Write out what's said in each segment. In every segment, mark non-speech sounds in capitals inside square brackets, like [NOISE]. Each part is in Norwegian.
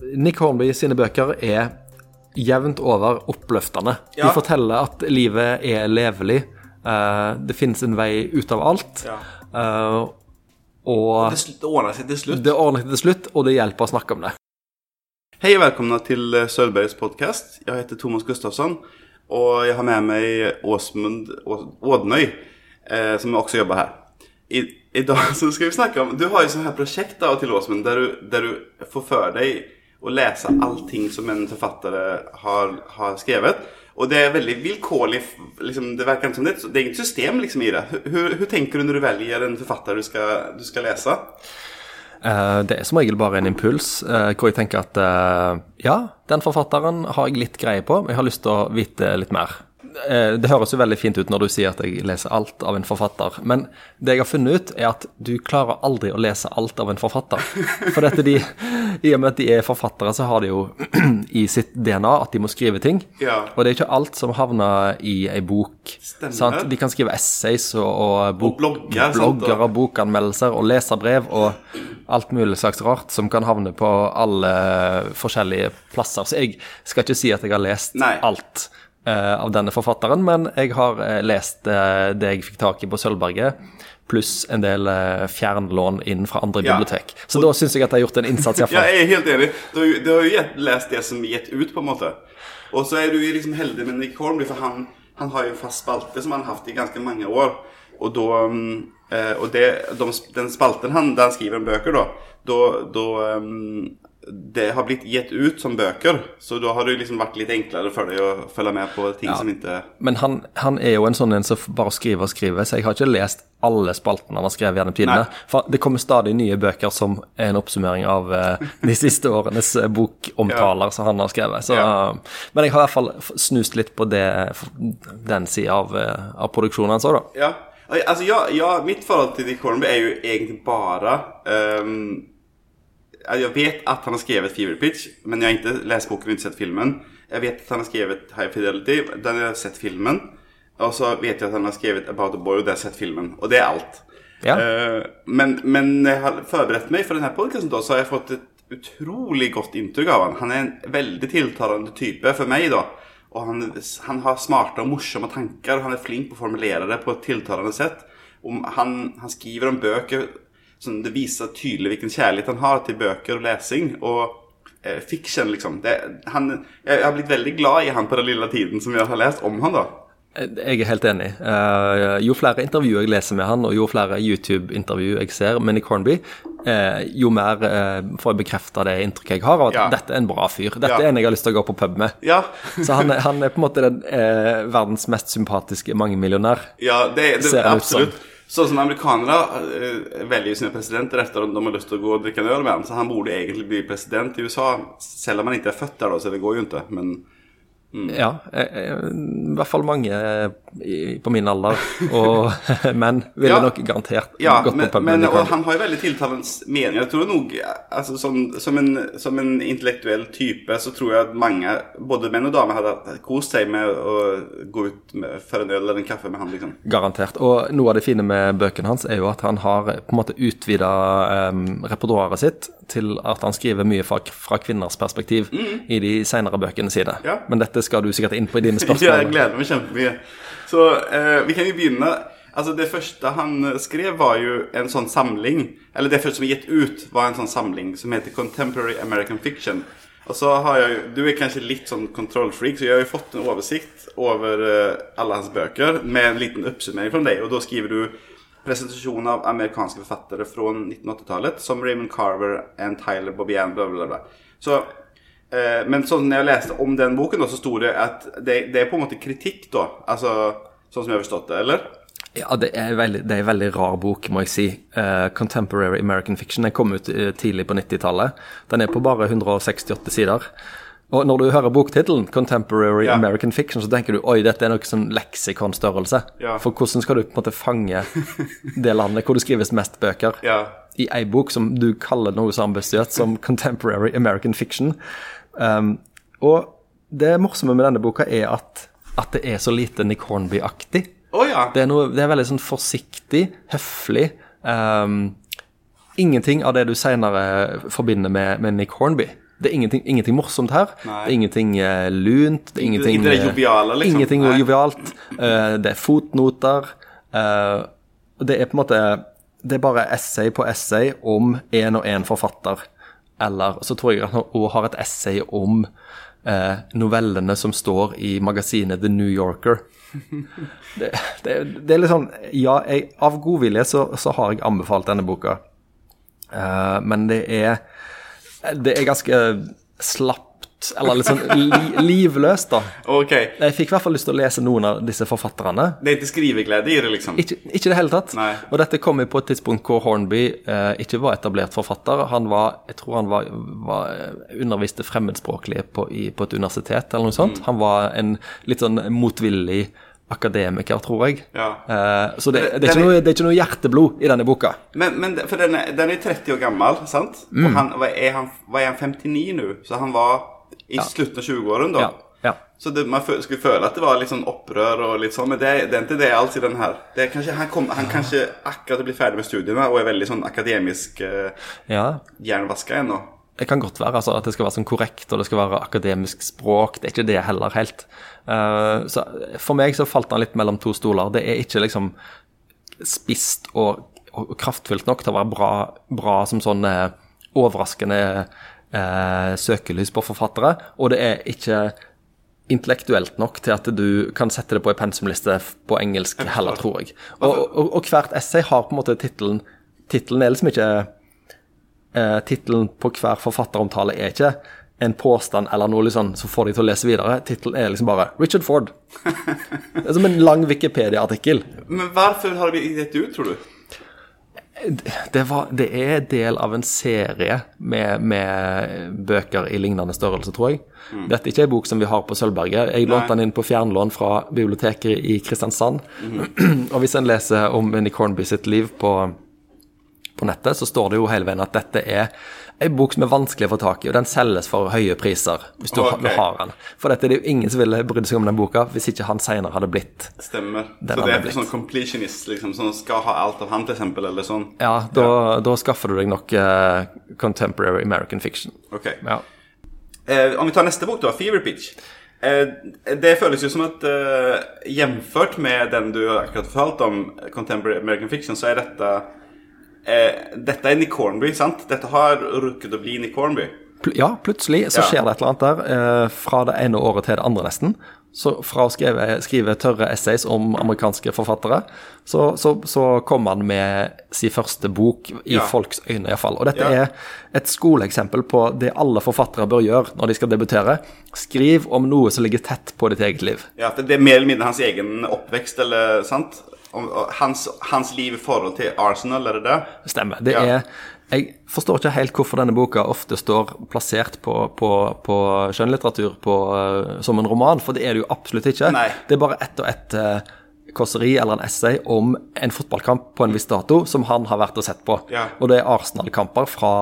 Nick Hornby sine bøker er jevnt over oppløftende. Ja. De forteller at livet er levelig. Uh, det finnes en vei ut av alt. Ja. Uh, og Det, det ordner seg til slutt. det ordner seg til slutt, og det hjelper å snakke om det. Hei og velkommen til Sølvbergs podkast. podcast. Jag heter Thomas Gustafsson Og jeg har med meg Åsmund Ådnøy, eh, som også jobber her. I, dag [LAUGHS] så skal vi snakke om, du har jo sånne her prosjekt av till Åsmund der du, der du får för dig att lese allting som en forfatter har, har skrevet. Og det er veldig vilkårlig. liksom, det verker som det, det er inget system liksom i det. Hvordan tenker du når du velger en forfatter du skal, du skal lese? Uh, det er som regel bare en impuls uh, hvor jeg tenker at uh, ja, den forfatteren har jeg litt greie på, men jeg har lyst til å vite litt mer. Eh, det høres jo veldig fint ut når du sier at jeg leser alt av en forfatter, men det jeg har funnet ut, er at du klarer aldri å lese alt av en forfatter. For dette de, i og med at de er forfattere, så har de jo [CLEARS THROAT] i sitt DNA at de må skrive ting. Ja. Og det er ikke alt som havner i ei bok. Sant? De kan skrive essays og, og, bok, Og blogger, blogger og- og bokanmeldelser og leserbrev og alt mulig slags rart som kan havne på alle forskjellige plasser. Så jeg skal ikke si at jeg har lest Nei. alt av denne forfatteren, men jeg har eh, lest eh, det jeg fikk tak i på Sølvberget, pluss en del eh, fjernlån inn fra andre Ja. bibliotek. Så da syns jeg at jeg har gjort en innsats, Jeg [LAUGHS] ja, jeg er helt enig. Du du har jo lest det som er gett ut på en måte. Og så er du liksom heldig med Nick Hornby for han, han har jo fast spalte som han har haft i ganske mange år. Og, då, eh, det, de, den spalten han, da han skriver en bøker, då, da, da mm, det har blitt gitt ut som bøker, Så da har det liksom vært litt enklere for deg å følge med på ting som ikke Men han, han er jo en sånn en som bare skriver og skriver, så jeg har ikke lest alle spaltene han har skrevet gjennom tidene. For det kommer stadig nye bøker som er en oppsummering av uh, [LAUGHS] de siste årenes bokomtaler bokomtaler som han har skrevet. Så, Ja. Men jeg har i hvert fall snust litt på det, den sida av, uh, av produksjonen hans òg, da. Ja, Altså, ja, jag, mitt forhold til Dick Hornby er jo egentlig bare ehm, jag vet att han har skrivit Fever Pitch, men jag har inte läst boken och inte sett filmen. Jag vet att han har skrivit High Fidelity, den jag har sett filmen. Og så vet jeg at han har skrevet About a Boy og det har jeg sett filmen. Og det er alt. Ja. Uh, men, men jeg har forberedt meg for denne podkasten, så har jeg fått et utrolig godt inntrykk av han. Han er en veldig tiltalende type for meg, da. Og han, han har smarte og morsomme tanker, og han er flink på å formulere det på et tiltalende sett. Om, han, han skriver om böcker som det viser tydelig hvilken kjærlighet han har til bøker og lesing. Och eh, fiction liksom. Det, han, jeg har blitt veldig glad i han på den lille tiden som jeg har lest om han da. Jeg er helt enig. Eh, jo flere intervjuer jeg leser med han, og jo flere YouTube-intervjuer jeg ser med Nick Hornby, eh, jo mer eh, får jeg bekrefta det inntrykket jeg har av at Ja. dette er en bra fyr. Dette Ja. er en jeg har lyst til å gå på pub med. Ja, [LAUGHS] Så han, han er på en måte den eh, verdens mest sympatiske mangemillionær. Ja, det, det, Ser han ut som. absolut. Sånn som amerikanere eh, velger sine presidenter etter om de har lyst til å gå og drikke en øl med ham. Så han borde egentlig bli president i USA, selv om han ikke er født der, da, så det går jo ikke. Men Ja, eh, eh, i hvert fall mange eh, i, på min alder, og [LAUGHS] menn ville Ja. nok garantert ja, gått men, på pub men og han har jo veldig tiltalende mening. Jeg tror nok, altså, som, som, en, som en intellektuell type, så tror jeg at mange, både menn og damer, hadde kost seg med å gå ut med, for en øl eller en kaffe med han, liksom. Garantert. Og noe av det fine med bøkene hans er jo at han har på en måte utvida um, repertoaret sitt til at han skriver mye fra, fra kvinners perspektiv i de senere bøkene sine. Mm. Ja. Men dette skal du sikkert inn på i dine [LAUGHS] Ja, spørsmål. jeg gleder meg kjempemye. Så eh, vi kan jo begynne. Altså Det første han skrev, var jo en sånn samling Eller det første som er gitt ut, var en sånn samling som heter Contemporary American Fiction. Og så har jeg jo Du er kanskje litt sånn kontrollfreak, så jeg har jo fått en oversikt over eh, alle hans bøker med en liten oppsummering fra deg. Og da skriver du presentasjon av amerikanske forfattere fra 1980-tallet, som Raymond Carver and Tyler Bobian, bla, bla, bla. Så Men sånn jeg leste om den boken, da, så sto det at det, det er på en måte kritikk, da. Altså sånn som jeg har forstått det, eller? Ja, det er, veldig, det er en veldig rar bok, må jeg si. Uh, Contemporary American Fiction. Den kom ut eh, tidlig på 90-tallet. Den er på bare 168 sider. Og når du hører boktittelen, 'Contemporary Ja. American Fiction', så tenker du oi, dette er noe sånn leksikonstørrelse. Ja. For hvordan skal du på en måte fange det landet hvor det skrives mest bøker, Ja. i ei bok som du kaller noe så ambisiøst som 'Contemporary American Fiction'? Um, og det morsomme med denne boka er at, at det er så lite Nick Hornby-aktig. Oh, ja. Det det er veldig sånn forsiktig, høflig. Um, ingenting av det du senere forbinder med, med Nick Hornby. Det er ingenting, ingenting morsomt her. Nei. Det er ingenting uh, lunt. Det er ingenting det er joviale, liksom. Ingenting jovialt. Uh, det er fotnoter. Uh, det er på en måte Det er bare essay på essay om én og én forfatter. Eller så tror jeg han òg har et essay om eh, novellene som står i magasinet The New Yorker. [LAUGHS] Det, det, det er litt sånn Ja, jeg, av godvilje så, så har jeg anbefalt denne boka. Eh, men det er Det er ganske eller litt sånn li, livløst, da. Ok. Jeg fikk i hvert fall lyst til å lese noen av disse forfatterne. Det er ikke skriveglede i det, liksom? Ikke, i det hele tatt. Nei. Og dette kom jo på et tidspunkt hvor Hornby eh, ikke var etablert forfatter. Han var, jeg tror han var, var eh, underviste fremmedspråklig på, i, på et universitet eller noe sånt. Mm. Han var en litt sånn motvillig akademiker, tror jeg. Ja. Eh, så det, Det- er- noe, det er ikke noe hjerteblod i denne boka. Men, men for den er, den er 30 år gammel, sant? Mm. Og han, var, er han, var er han 59 nå? Så han var i slutten av 20-årene, da? Ja, ja. Så det, man skulle føle at det var litt sånn opprør og litt sånn, men det, det er ikke det alt i den her. Det er kanskje, han, kom, han kanskje akkurat blir ferdig med studiene og er veldig sånn akademisk eh, ja. jernvaska ennå. Det kan godt være altså, at det skal være sånn korrekt, og det skal være akademisk språk. Det er ikke det heller helt. Uh, så for meg så falt han litt mellom to stoler. Det er ikke liksom spist og, og kraftfullt nok til å være bra, bra som sånn eh, overraskende eh, søkelys på forfattere, og det er ikke intellektuelt nok til at du kan sette det på en pensumliste på engelsk heller, tror jeg. Og, og, og hvert essay har på en måte tittelen Tittelen er liksom ikke eh, Tittelen på hver forfatteromtale er ikke en påstand eller noe liksom, som får deg til å lese videre. Tittelen er liksom bare 'Richard Ford'. [LAUGHS] Det er som en lang Wikipedia-artikkel. Men hvorfor har det blitt det ut, tror du? Det, var, det er del av en serie med, med bøker i lignende størrelse, tror jeg. Dette er ikke en bok som vi har på Sølvberget. Jeg lånte den inn på fjernlån fra biblioteket i Kristiansand. Og hvis en leser om Nick Hornby sitt liv på, på nettet, så står det jo hele veien at dette er en bok som er vanskelig å få tak i, og den selges for høye priser hvis du, okay. har den. For dette er det jo ingen som ville brydd seg om den boka hvis ikke han senere hadde blitt Stemmer. Den så det er sånn completionist, liksom, som skal ha alt av han, til eksempel, eller sånn? Ja, da, da skaffer du deg nok uh, contemporary American fiction. Ok. Ja. Eh, om vi tar neste bok, da, Fever Pitch. Eh, det føles jo som at eh, Jevnført med den du akkurat fortalte om, Contemporary American Fiction, så er dette eh, Dette er Nick Hornby, sant? Dette har rukket å bli Nick Hornby. Pl ja, plutselig så skjer det et eller annet der. Eh, fra det ene året til det andre, nesten. Så fra å skrive, skrive tørre essays om amerikanske forfattere, så, så, så kom han med sin første bok, i Ja. folks øyne iallfall. Og dette Ja. er et skoleeksempel på det alle forfattere bør gjøre når de skal debutere. Skriv om noe som ligger tett på ditt eget liv. Ja, Det er mer eller mindre hans egen oppvekst, eller sant? Hans, hans liv i forhold til Arsenal, er det det? Stemmer. Det Ja. er Jeg forstår ikke helt hvorfor denne boka ofte står plassert på, på, på skjønnlitteratur på, eh, som en roman, for det er det jo absolutt ikke. Nei. Det er bare ett og ett uh, kåseri eller en essay om en fotballkamp på en viss dato som han har vært og sett på. Ja. Og det er Arsenal-kamper fra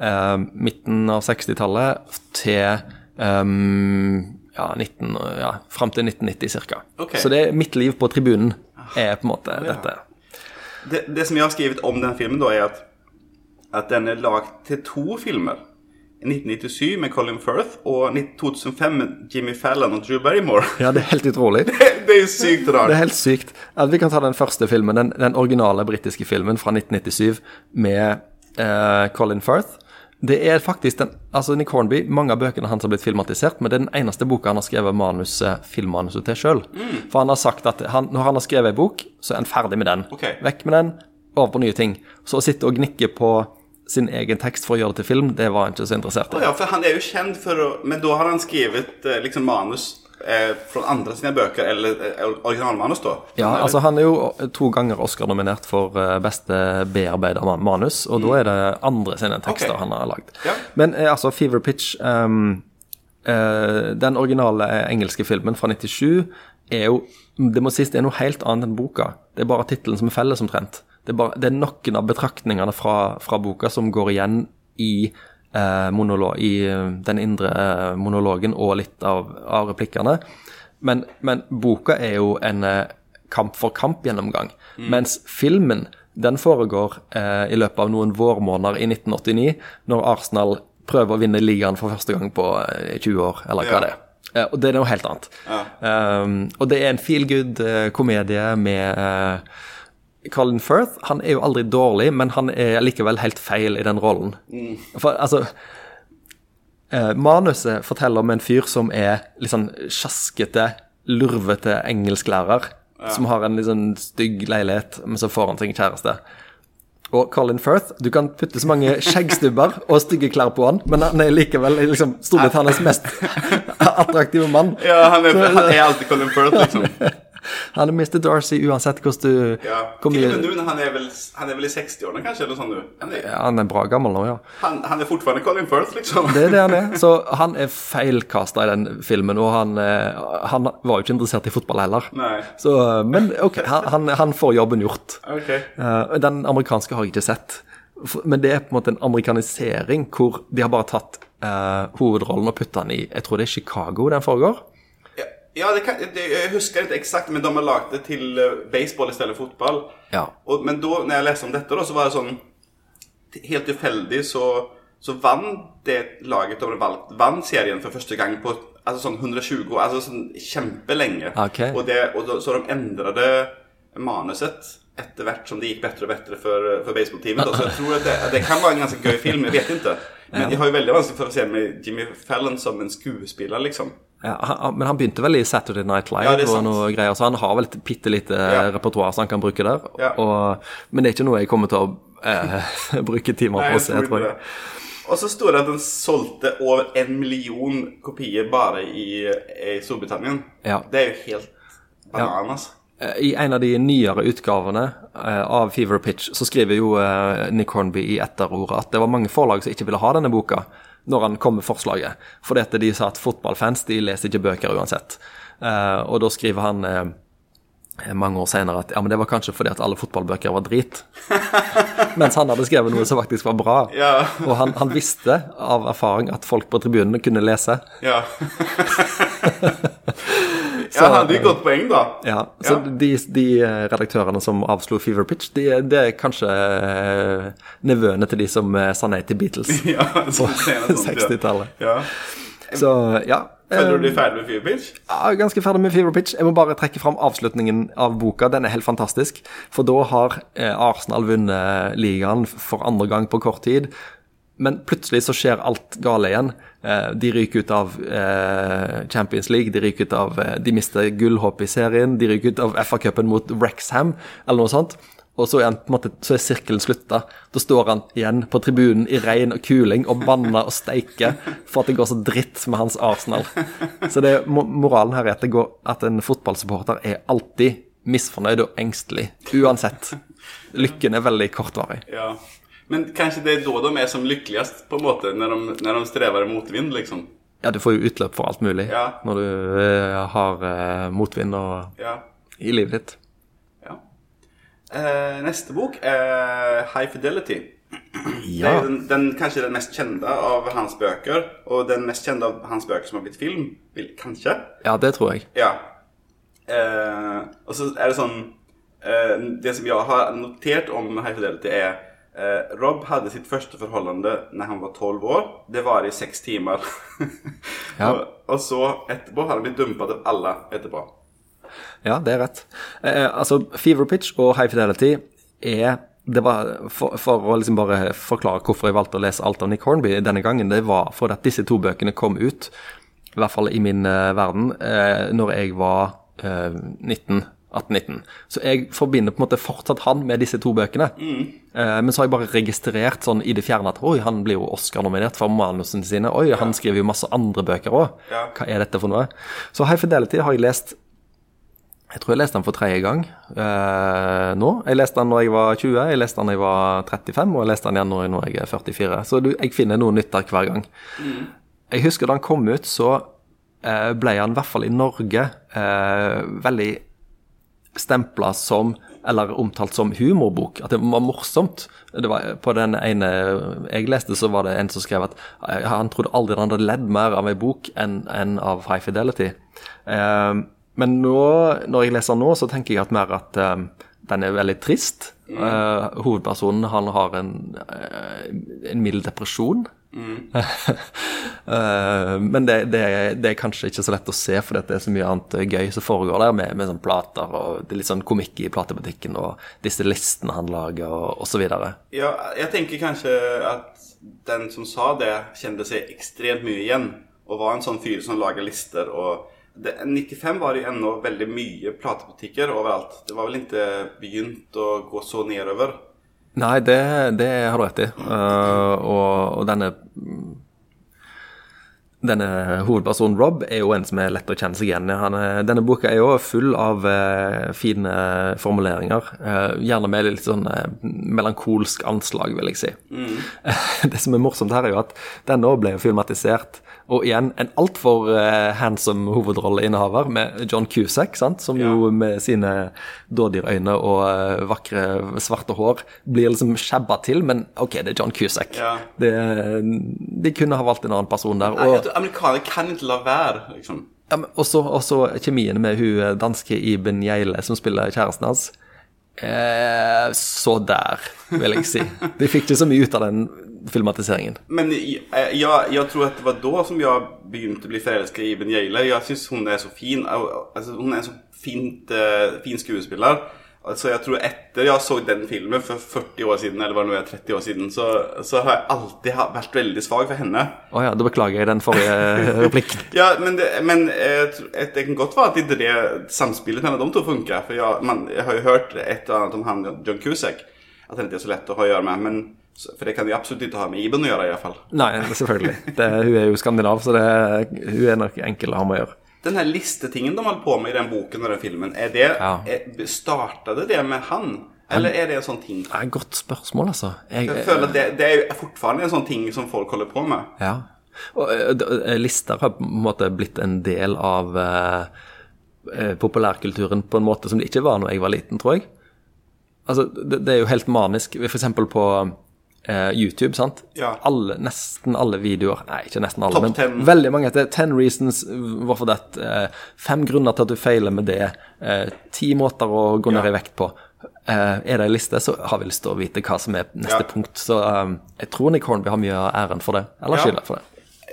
eh, midten av 60-tallet til um, ja, 19, ja, fram til 1990 ca. Okay. Så det er mitt liv på tribunen er på en måte dette. det? Det som jeg har skrevet om den filmen, da, er at, at den er lagd til to filmer. 1997 med Colin Firth og 2005 med Jimmy Fallon og Drew Barrymore. Ja, det er helt utrolig. [LAUGHS] det er jo sykt rart. Det er helt sykt. At vi kan ta den første filmen, den, den originale britiske filmen fra 1997 med eh, Colin Firth. Det er faktisk den, altså Nick Hornby, Mange av bøkene hans har blitt filmatisert, men det er den eneste boka han har skrevet manuset, filmmanuset til sjøl. For han har sagt at han, når han har skrevet ei bok, så er han ferdig med den. Okay. Vekk med den, over på nye ting. Så å sitte og gnikke på sin egen tekst for å gjøre det til film, det var han ikke så interessert i. i. ja, for han er jo kjent for å Men da har han skrevet eh, liksom manus eh, fra andre sine bøker, eller eh, originalmanus, da? Ja, Eller? altså Han er jo to ganger Oscar-nominert for eh, beste bearbeida manus, og da er det andre sine tekster okay. han har lagd. Ja. Men eh, altså, Fever Pitch um, eh, Den originale engelske filmen fra 97 er jo Det må sies det er noe helt annet enn boka. Det er bare tittelen som er felles, omtrent. Det er, bare, det er noen av betraktningene fra, fra boka som går igjen i, eh, monolo- i eh, den indre eh, monologen og litt av, av replikkene. Men, men boka er jo en kamp for kamp-gjennomgang. Mens filmen den foregår eh, i løpet av noen vårmåneder i 1989, når Arsenal prøver å vinne ligaen for første gang på eh, 20 år, eller hva Ja. det er. Eh, og det er noe helt annet. Um, og det er en feel good-komedie med eh, Colin Firth. Han er jo aldri dårlig, men han er likevel helt feil i den rollen. For altså eh, Manuset forteller om en fyr som er litt sånn sjaskete, lurvete engelsklærer. Som har en litt sånn stygg leilighet, men så får han seg kjæreste. Og Colin Firth, du kan putte så mange skjeggstubber og stygge klær på han, men han er likevel liksom, Storbritannias mest [LAUGHS] attraktive mann. Ja, han er, han er alltid Colin Firth, liksom. [LAUGHS] Han er Mr. Darcy uansett hvordan du Ja. Til og med nå, han er vel, han er vel i 60-årene kanskje, eller sånn du? Han er, Han er bra gammel nå, ja. han, han er fortfarande Colin Firth, liksom. Det er det han er. [LAUGHS] Så han er feilkasta i den filmen, og han, eh, han var jo ikke interessert i fotball heller. Nei. Så, men ok, han, får jobben gjort. Ok. Eh, den amerikanske har jeg ikke sett. Men det er på en måte en amerikanisering hvor de har bare tatt uh, hovedrollen og putta den i Jeg tror det er Chicago den foregår. Ja, det kan, det, jeg husker ikke exakt, men de har lagd det til baseball baseball stedet for fotball. Ja. Og, men da når jeg leste om dette, da, så var det sånn Helt tilfeldig så, så vann det laget de valgt, vant serien for første gang på altså sånn 120 år, altså sånn kjempelenge. Okay. Og, det, og da, så de endret manuset etter hvert som det gikk bedre og bedre for, for baseballteamet. Så jeg tror at det, det kan være en ganske gøy film, jeg vet ikke. Men jeg har jo veldig vanskelig for å se med Jimmy Fallon som en skuespiller, liksom. Ja, han, men han begynte vel i Saturday Night Live Ja, og noe greier, så han har vel et bitte lite Ja. repertoar som han kan bruke der. Og, men det er ikke noe jeg kommer til å eh, [LAUGHS] bruke timer Nei, på å se, tror jeg. Og så sto det at den solgte over en million kopier bare i, i Storbritannia. Ja. Det er jo helt banan, altså. I en av de nyere utgavene eh, av Fever Pitch så skriver jo eh, Nick Hornby i etterordet at det var mange forlag som ikke ville ha denne boka når han kom med forslaget. Fordi at de sa at fotballfans de leser ikke bøker uansett. Uh, og da skriver han uh, mange år senere at ja, men det var kanskje fordi at alle fotballbøker var drit. [LAUGHS] Mens han hadde skrevet noe som faktisk var bra. Ja. Og han, han visste av erfaring at folk på tribunene kunne lese. Ja. [LAUGHS] ja, han hadde jo godt poeng, da. Ja, så Ja. De, de eh, redaktørene som avslo Fever Pitch, de, det er kanskje eh, nevøene til de som eh, sa nei til Beatles [LAUGHS] Ja, på sånn ser det sånn ut, ja. 60-tallet. Ja. Så ja. Føler eh, du deg ferdig med Fever Pitch? ja, ganske ferdig med Fever Pitch. Jeg må bare trekke fram avslutningen av boka. Den er helt fantastisk. For da har eh, Arsenal vunnet ligaen for andre gang på kort tid. Men plutselig så skjer alt gale igjen. Eh, De ryker ut av eh, Champions League, de ryker ut av eh, De mister gullhåpet i serien, de ryker ut av FA-cupen mot Wrexham, eller noe sånt. Og så er, måte, så er sirkelen slutta. Da står han igjen på tribunen i regn og kuling og banner og steiker for at det går så dritt med hans Arsenal. Så det, mo- moralen her er at, går, at en fotballsupporter er alltid misfornøyd og engstelig. Uansett. Lykken er veldig kortvarig. Ja. Men kanskje det er da de er som lykkeligst, på en måte, når de, når de strever i motvind, liksom. Ja, du får jo utløp for alt mulig Ja. når du eh, har eh, motvind og, Ja. i livet ditt. ja. Eh, neste bok er High Fidelity. Det Ja. er den, den, kanskje den mest kjente av hans bøker, og den mest kjente av hans bøker som har blitt film. Kanskje? ja, det tror jeg. Ja. Eh, og så er det sånn eh, Det som jeg har notert om High Fidelity, er eh, Rob hadde sitt første forholdende når han var 12 år. Det var i seks timer. [LAUGHS] Ja. og, og så etterpå har han blitt dumpet av alle etterpå. Ja, det er rett. Eh, altså, Fever Pitch og High Fidelity er det var, for, for å liksom bare forklare hvorfor jeg valgte å lese alt av Nick Hornby denne gangen, det var fordi at disse to bøkene kom ut, i hvert fall i min uh, verden, uh, når jeg var uh, 19. 18-19. Så jeg forbinder på en måte fortsatt han med disse to bøkene. Eh, men så har jeg bare registrert sånn i det fjerne at oi, han blir jo Oscar-nominert for manusene sine. Oi, han skriver jo masse andre bøker òg. Ja. Hva er dette for noe? Så High Fidelity har jeg lest jeg tror jeg leste den for tredje gang eh, nå. Jeg leste den når jeg var 20, jeg leste den når jeg var 35, og jeg leste den igjen når jeg, er 44. Så du, jeg finner noe nytt der hver gang. Jeg husker da han kom ut, så eh, ble han i hvert fall i Norge eh, veldig stempla som eller omtalt som humorbok. At det var morsomt. Det var, på den ene jeg leste, så var det en som skrev at han trodde aldri han hadde ledd mer av ei bok enn en av High Fidelity. Eh, men nå, når jeg leser nå, så tenker jeg at mer at eh, den er veldig trist. Eh, hovedpersonen han har en, eh, en mild depresjon. [LAUGHS] Eh, men det, det, det er kanskje ikke så lett å se, fordi det er så mye annet gøy som foregår der, med, med sånn plater og det er litt sånn komikk i platebutikken og disse listene han lager og osv. Ja, jeg tenker kanskje at den som sa det, kjente seg ekstremt mye igjen. Og var en sånn fyr som lager lister. og det, 95 var det jo ennå veldig mye platebutikker overalt. Det var vel ikke begynt å gå så nedover. Nei, det, det har du rett i. Uh, og, og denne denne hovedpersonen Rob er jo en som er lett å kjenne seg igjen i. Er- denne boka er jo full av uh, fine formuleringer. Uh, gjerne med litt sånn eh, melankolsk anslag, vil jeg si. [LAUGHS] Det som er morsomt her, er jo at denne nå ble jo filmatisert. Og igjen en altfor uh, handsome hovedrolleinnehaver med John Cusack, sant? som jo med sine dådyrøyne og uh, vakre, svarte hår blir liksom shabba til, men OK, det er John Cusack. Ja. Det, de kunne ha valgt en annen person der. Og, Amerikanere kan ikke la være, liksom. ja, men også, også kjemien med hun eh, danske Iben Gjeile som spiller kjæresten hans. Eh, så der, vil jeg si. [LAUGHS] De fikk ikke så mye ut av den filmatiseringen. Men jeg, jeg, jeg tror at det var da som jeg begynte å bli forelsket i Iben Gjeile. Jeg syns hun er så fin. Altså, hun er en så fint, eh, fin skuespiller. Altså, jeg tror etter jeg så den filmen for 40 år siden, eller var det nå er, 30 år siden, så, så har jeg alltid vært veldig svak for henne. Å ja, da beklager jeg den forrige replikken. [LAUGHS] Ja, men, det, men jeg, jeg, et- det kan godt være at det, det samspillet mellom de to funker. For jeg, man, jeg har jo hørt et og annet om han John Cusack. At han ikke er så lett å ha å gjøre med. Men, så- for det kan de absolutt ikke ha med Iben å gjøre, i hvert fall. Nei, selvfølgelig. Det, hun er jo skandinav, så det, hun er nok enkel å ha med å gjøre. Den her listetingen de holdt på med i den boken og den filmen, er det, Ja. er, startet det med han? Eller er det en sånn ting? Det er et godt spørsmål, altså. Jeg, Jeg føler at det, det er jo fortsatt en sånn ting som folk holder på med. Ja. Og eh, eh, lister har på en måte blitt en del av eh, eh, populærkulturen på en måte som det ikke var når jeg var liten, tror jeg. Altså, det, det er jo helt manisk. For eksempel på eh, YouTube, sant? Ja. Alle, nesten alle videoer Nei, ikke nesten alle, Top men 10. veldig mange heter 10 reasons hvorfor det. Eh, fem grunner til at du feiler med det. Eh, ti måter å gå ned i vekt på. Eh, er det en liste, så har vi lyst til å vite hva som er neste punkt. Så eh, jeg tror Nick Hornby har mye av æren for det. Eller skylda for det.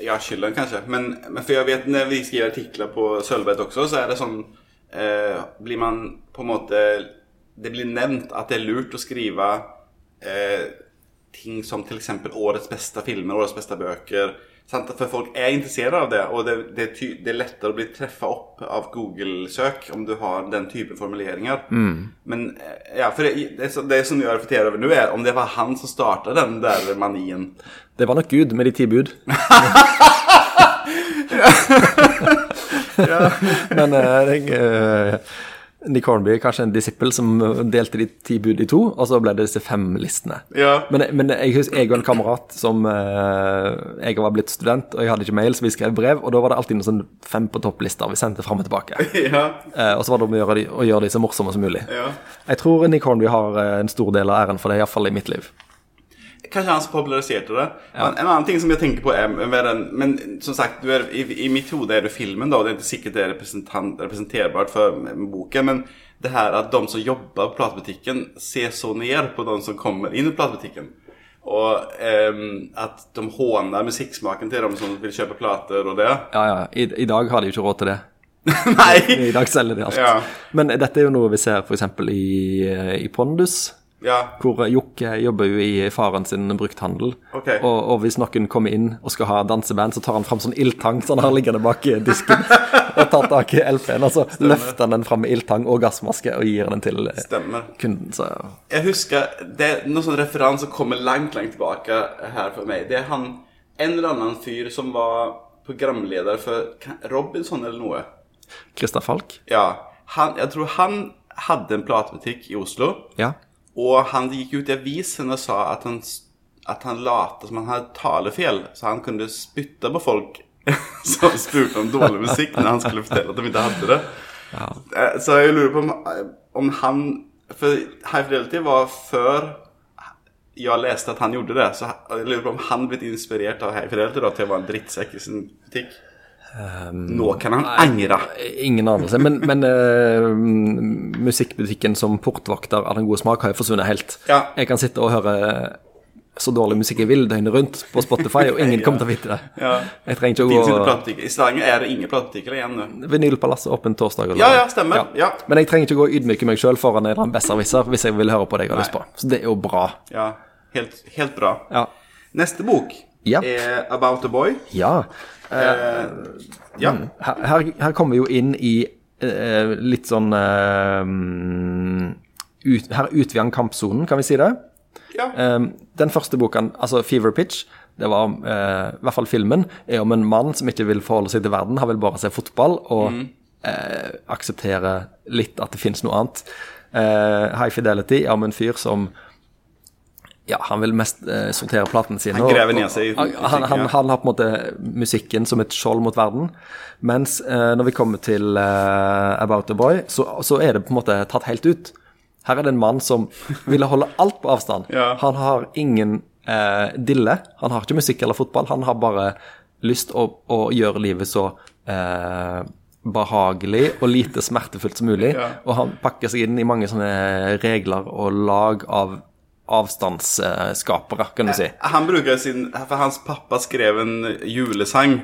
Ja, skylden kanskje. Men, men for jeg vet når vi skriver artikler på Sølvberget også, så er det sånn eh, Blir man på en måte Det blir nevnt at det er lurt å skrive eh, ting som f.eks. årets beste filmer, årets beste bøker. Sant? For folk er interessert av det, og det, det, er det er lettere å bli treffa opp av Google-søk om du har den type formuleringer. Men eh, ja, for det, det, som- jeg reflekterer over nå, er om det var han som starta den der manien. Det var nok Gud med de ti bud. Men eh, jeg, eh, Nick Hornby kanskje en disippel som delte de ti bud i to, og så ble det disse fem listene. Ja. Men, men jeg husker jeg og en kamerat som eh, Jeg var blitt student, og jeg hadde ikke mail, så vi skrev brev, og da var det alltid noen sånn fem på topp-lister vi sendte fram og tilbake. [LAUGHS] ja. Eh, og så var det om å gjøre de, å gjøre de så morsomme som mulig. Ja. Jeg tror Nick Hornby har eh, en stor del av æren for det, iallfall i mitt liv. Kanskje han som populariserte det. Men en annen ting som jeg tenker på er den, Men som sagt, du er, i, i mitt hode er det filmen, da, og det er ikke sikkert det er representerbart for boken. Men det her at de som jobber på platebutikken, ser så ned på de som kommer inn i platebutikken. Og ehm, at de håner musikksmaken til dem som vil kjøpe plater og det. Ja, ja. I, I dag har de jo ikke råd til det. [LAUGHS] Nei! I dag selger de alt. Ja. Men dette er jo noe vi ser f.eks. I, i Pondus, Ja. hvor Jokke jobber jo i faren sin brukthandel. Okay. Og, og hvis noen kommer inn og skal ha danseband, så tar han fram sånn ildtang som han har liggende bak i disken. [LAUGHS] og tar tak i LP-en, og så løfter han den fram med ildtang og gassmaske og gir den til eh, Stemmer. kunden. Så Jeg husker Det er noen sånn referanse som kommer langt, langt tilbake her for meg. Det er han En eller annen fyr som var programleder for Robinson eller noe. Christer Falk? Ja. Han, jeg tror han hadde en platebutikk i Oslo. Ja. Og han gikk ut i avisen og sa at han, at han late som han hadde talefeil. Så han kunne spytte på folk [LAUGHS] som spurte om dårlig musikk når han skulle fortelle at de ikke hadde det. Ja. Så jeg lurer på om, om han For High Fidelity var før jeg leste at han gjorde det. Så jeg lurer på om han blitt inspirert av High Fidelity da, til å være en drittsekk i sin butikk. Nå kan han angre. Ingen anelse. Men, men uh, musikkbutikken som portvakter av den gode smak har jo forsvunnet helt. Ja. Jeg kan sitte og høre så dårlig musikk jeg vil døgnet rundt på Spotify, og ingen [LAUGHS] kommer til å vite det. Ja. Jeg trenger ikke å gå. I Stavanger er det ingen platebutikker igjen nå. Vinylpalasset åpent torsdag. eller Ja, ja, stemmer. Ja. Men jeg trenger ikke gå og ydmyke meg sjøl foran en eller annen besserwisser hvis jeg vil høre på det jeg har lyst på. Så det er jo bra. Ja, helt, helt bra. Ja. Neste bok yep. er About a Boy. ja. Eh, ja. Her, her, kommer vi jo inn i eh, litt sånn eh, ut, Her utvider han kampsonen, kan vi si det? ja. Den første boken, altså Fever Pitch, det var i hvert fall filmen, er om en mann som ikke vil forholde seg til verden, han vil bare se fotball og eh, akseptere litt at det finnes noe annet. Eh, High Fidelity er om en fyr som ja, han vil mest eh, sortere platene sine. Han graver ned seg i musikken. han, han, han har på en måte musikken som et skjold mot verden. Mens eh, når vi kommer til eh, About a Boy, så, så er det på en måte tatt helt ut. Her er det en mann som ville holde alt på avstand. Ja. Han har ingen eh, dille. Han har ikke musikk eller fotball. Han har bare lyst å, å gjøre livet så eh, behagelig og lite smertefullt som mulig. Ja. Og han pakker seg inn i mange sånne regler og lag av avstandsskapere, kan du si. Han bruker sin For hans pappa skrev en julesang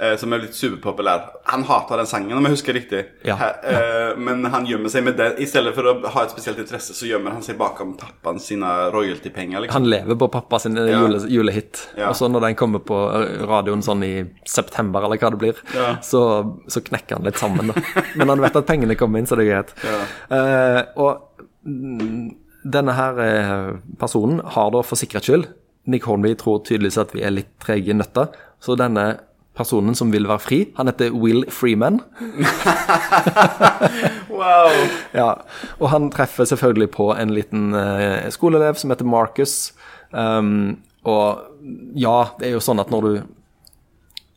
eh, som er litt superpopulær. Han hater den sangen, om jeg husker riktig. Ja. Her, eh, men han gjemmer seg med den. I stedet for å ha et spesielt interesse, så gjemmer han seg bakom pappaen sine royalty-penger. Liksom. Han lever på pappa sin jule, julehit. Ja. Og så når den kommer på radioen sånn i september, eller hva det blir, Ja. så, så knekker han litt sammen. Da. Men han vet at pengene kommer inn, så det er greit. Eh, og mm, denne her eh, personen har da for sikkerhets skyld Nick Hornby tror tydeligvis at vi er litt trege i nøtta, så denne personen som vil være fri, han heter Will Freeman. [LAUGHS] Wow! Ja, og han treffer selvfølgelig på en liten eh, skoleelev som heter Marcus. Um, og ja, det er jo sånn at når du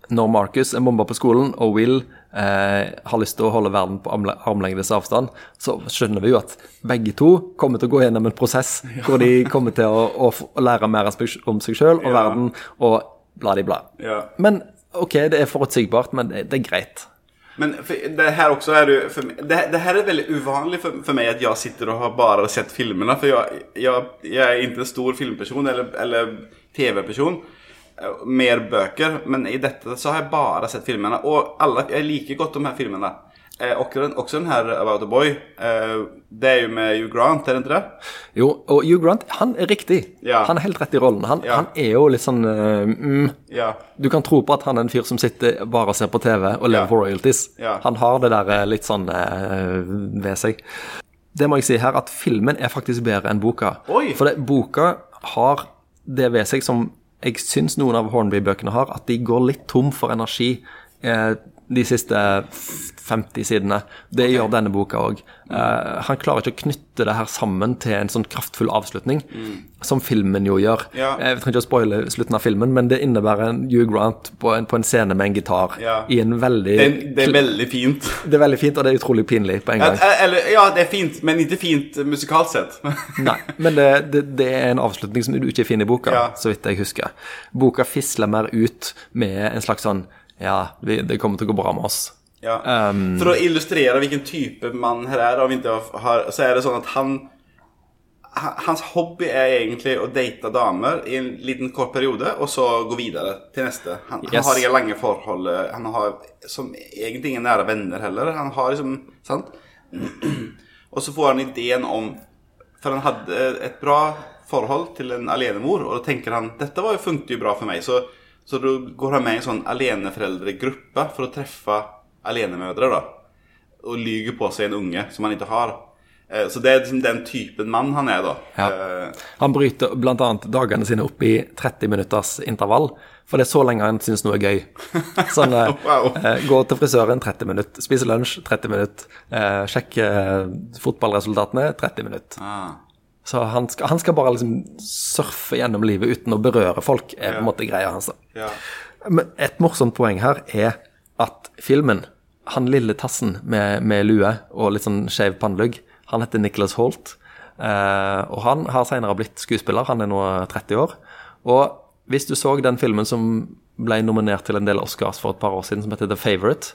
Når Marcus er bomba på skolen, og Will eh, har lyst til å holde verden på armle- armlengdes avstand, så skjønner vi jo at begge to kommer til å gå gjennom en prosess hvor de kommer til å, å, å lære mer om seg- sjøl og Ja. verden, og bla de bla. Ja. Men OK, det er forutsigbart, men det, det er greit. Men det här också är för, mig- det, det här är väldigt ovanligt för, för mig att jag sitter och har bara sett filmerna. För jag, jag, jag är inte en stor filmperson eller, eller tv-person. Eh, Mer bøker, Men i dette så har jeg bare sett filmene. Og alle, jeg liker godt de her filmene. Eh, også, den, her den About a Boy. Eh, det er jo med Hugh Grant, er det ikke det? Jo, og Hugh Grant, han er riktig. Ja. Han er helt rett i rollen. Han, Ja. han er jo litt sånn uh, mm, Ja. Du kan tro på at han er en fyr som sitter bare og ser på TV og lever på royalties. Han har det der eh, litt sånn uh, ved seg. Det må jeg si her, at filmen er faktisk bedre enn boka. Oi. For det, boka har det ved seg som jeg syns noen av Hornby-bøkene har, at de går litt tom for energi eh, de siste 50 sidene. Det gjør denne boka òg. han klarer ikke å knytte det her sammen til en sånn kraftfull avslutning, som filmen jo gjør. Ja. Jeg trenger ikke å spoile slutten av filmen, men det innebærer en Hugh Grant på en, på en scene med en gitar Ja. i en veldig Det, det er veldig fint. [LAUGHS] det er veldig fint, og det er utrolig pinlig på en gang. Ja, Eller, ja, det er fint, men ikke fint musikalt sett. [LAUGHS] Nei, men det, det, det er en avslutning som du ikke finner i boka, så vidt jeg husker. Boka fisler mer ut med en slags sånn Ja, vi, det kommer til å gå bra med oss. Ja. Um, For å illustrere hvilken type mann her er, har, så er det sånn at han, hans hobby er egentlig å date damer i en liten kort periode, og så gå videre til neste. Han, Yes. han har ikke lange forhold. han har som egentlig ingen nære venner heller. Han har liksom, sant? [CLEARS THROAT] Og så får han ideen om, For han hadde et bra forhold til en alenemor og da tenker han, Dette var jo, funkar jo bra for meg, Så, så då går han med i en sånn aleneforeldregruppe for å treffe alenemødre. da. Og lyger på seg en unge som han ikke har. Eh, Så det er liksom den typen mann han er, da. Ja. Eh, Han bryter bl.a. dagene sine opp i 30 minutters intervall, for det er så lenge han syns noe er gøy. [LAUGHS] Sånn eh, Wow. Gå til frisøren 30 minutter, spise lunsj 30 minutter, eh, sjekke fotballresultatene 30 minutter. Ah. Så han skal, han skal bare liksom surfe gjennom livet uten å berøre folk, er på en måte greia hans. da. Ja. Men et morsomt poeng her er at filmen, han lille tassen med, med lue og litt sånn skeiv pannelugg, han heter Nicholas Holt. Eh, og han har senere blitt skuespiller, han er nå 30 år. Og hvis du så den filmen som ble nominert til en del Oscars for et par år siden, som heter The Favourite.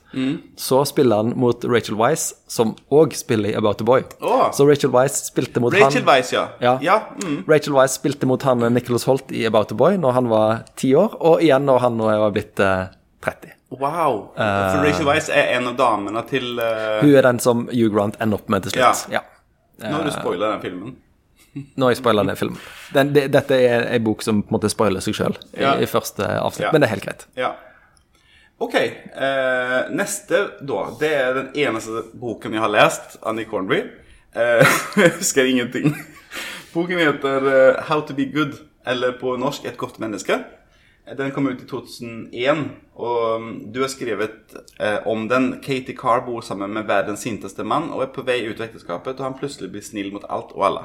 Så spiller han mot Rachel Weisz, som òg spiller i About the Boy. Oh. Så Rachel Weisz spilte mot Rachel han Weisz, ja. Ja. ja mm. Rachel Weisz spilte mot han Nicholas Holt i About the Boy når han var ti år, og igjen når han nå var blitt eh, 30. Wow. For Rachel Weisz er en av damene til uh... Hun er den som Hugh Grant ender opp med til slutt. Ja. Nå har du spoila den filmen. Nå har jeg spoila den filmen. Den, det, dette er ei bok som på en måte spoiler seg sjøl Ja. i, i første avsnitt, Ja. men det er helt greit. Ja. Ok. Eh, neste, da. Det er den eneste boken jeg har lest av Nick Hornby. Eh, [LAUGHS] jeg husker ingenting. Boken heter uh, How to be good, eller på norsk Et godt menneske. Den kom ut i 2001, og mm, du har skrevet eh, om den. Katie Carr bor sammen med verdens sinteste mann og er på vei ut av ekteskapet, og han plutselig blir snill mot alt og alle.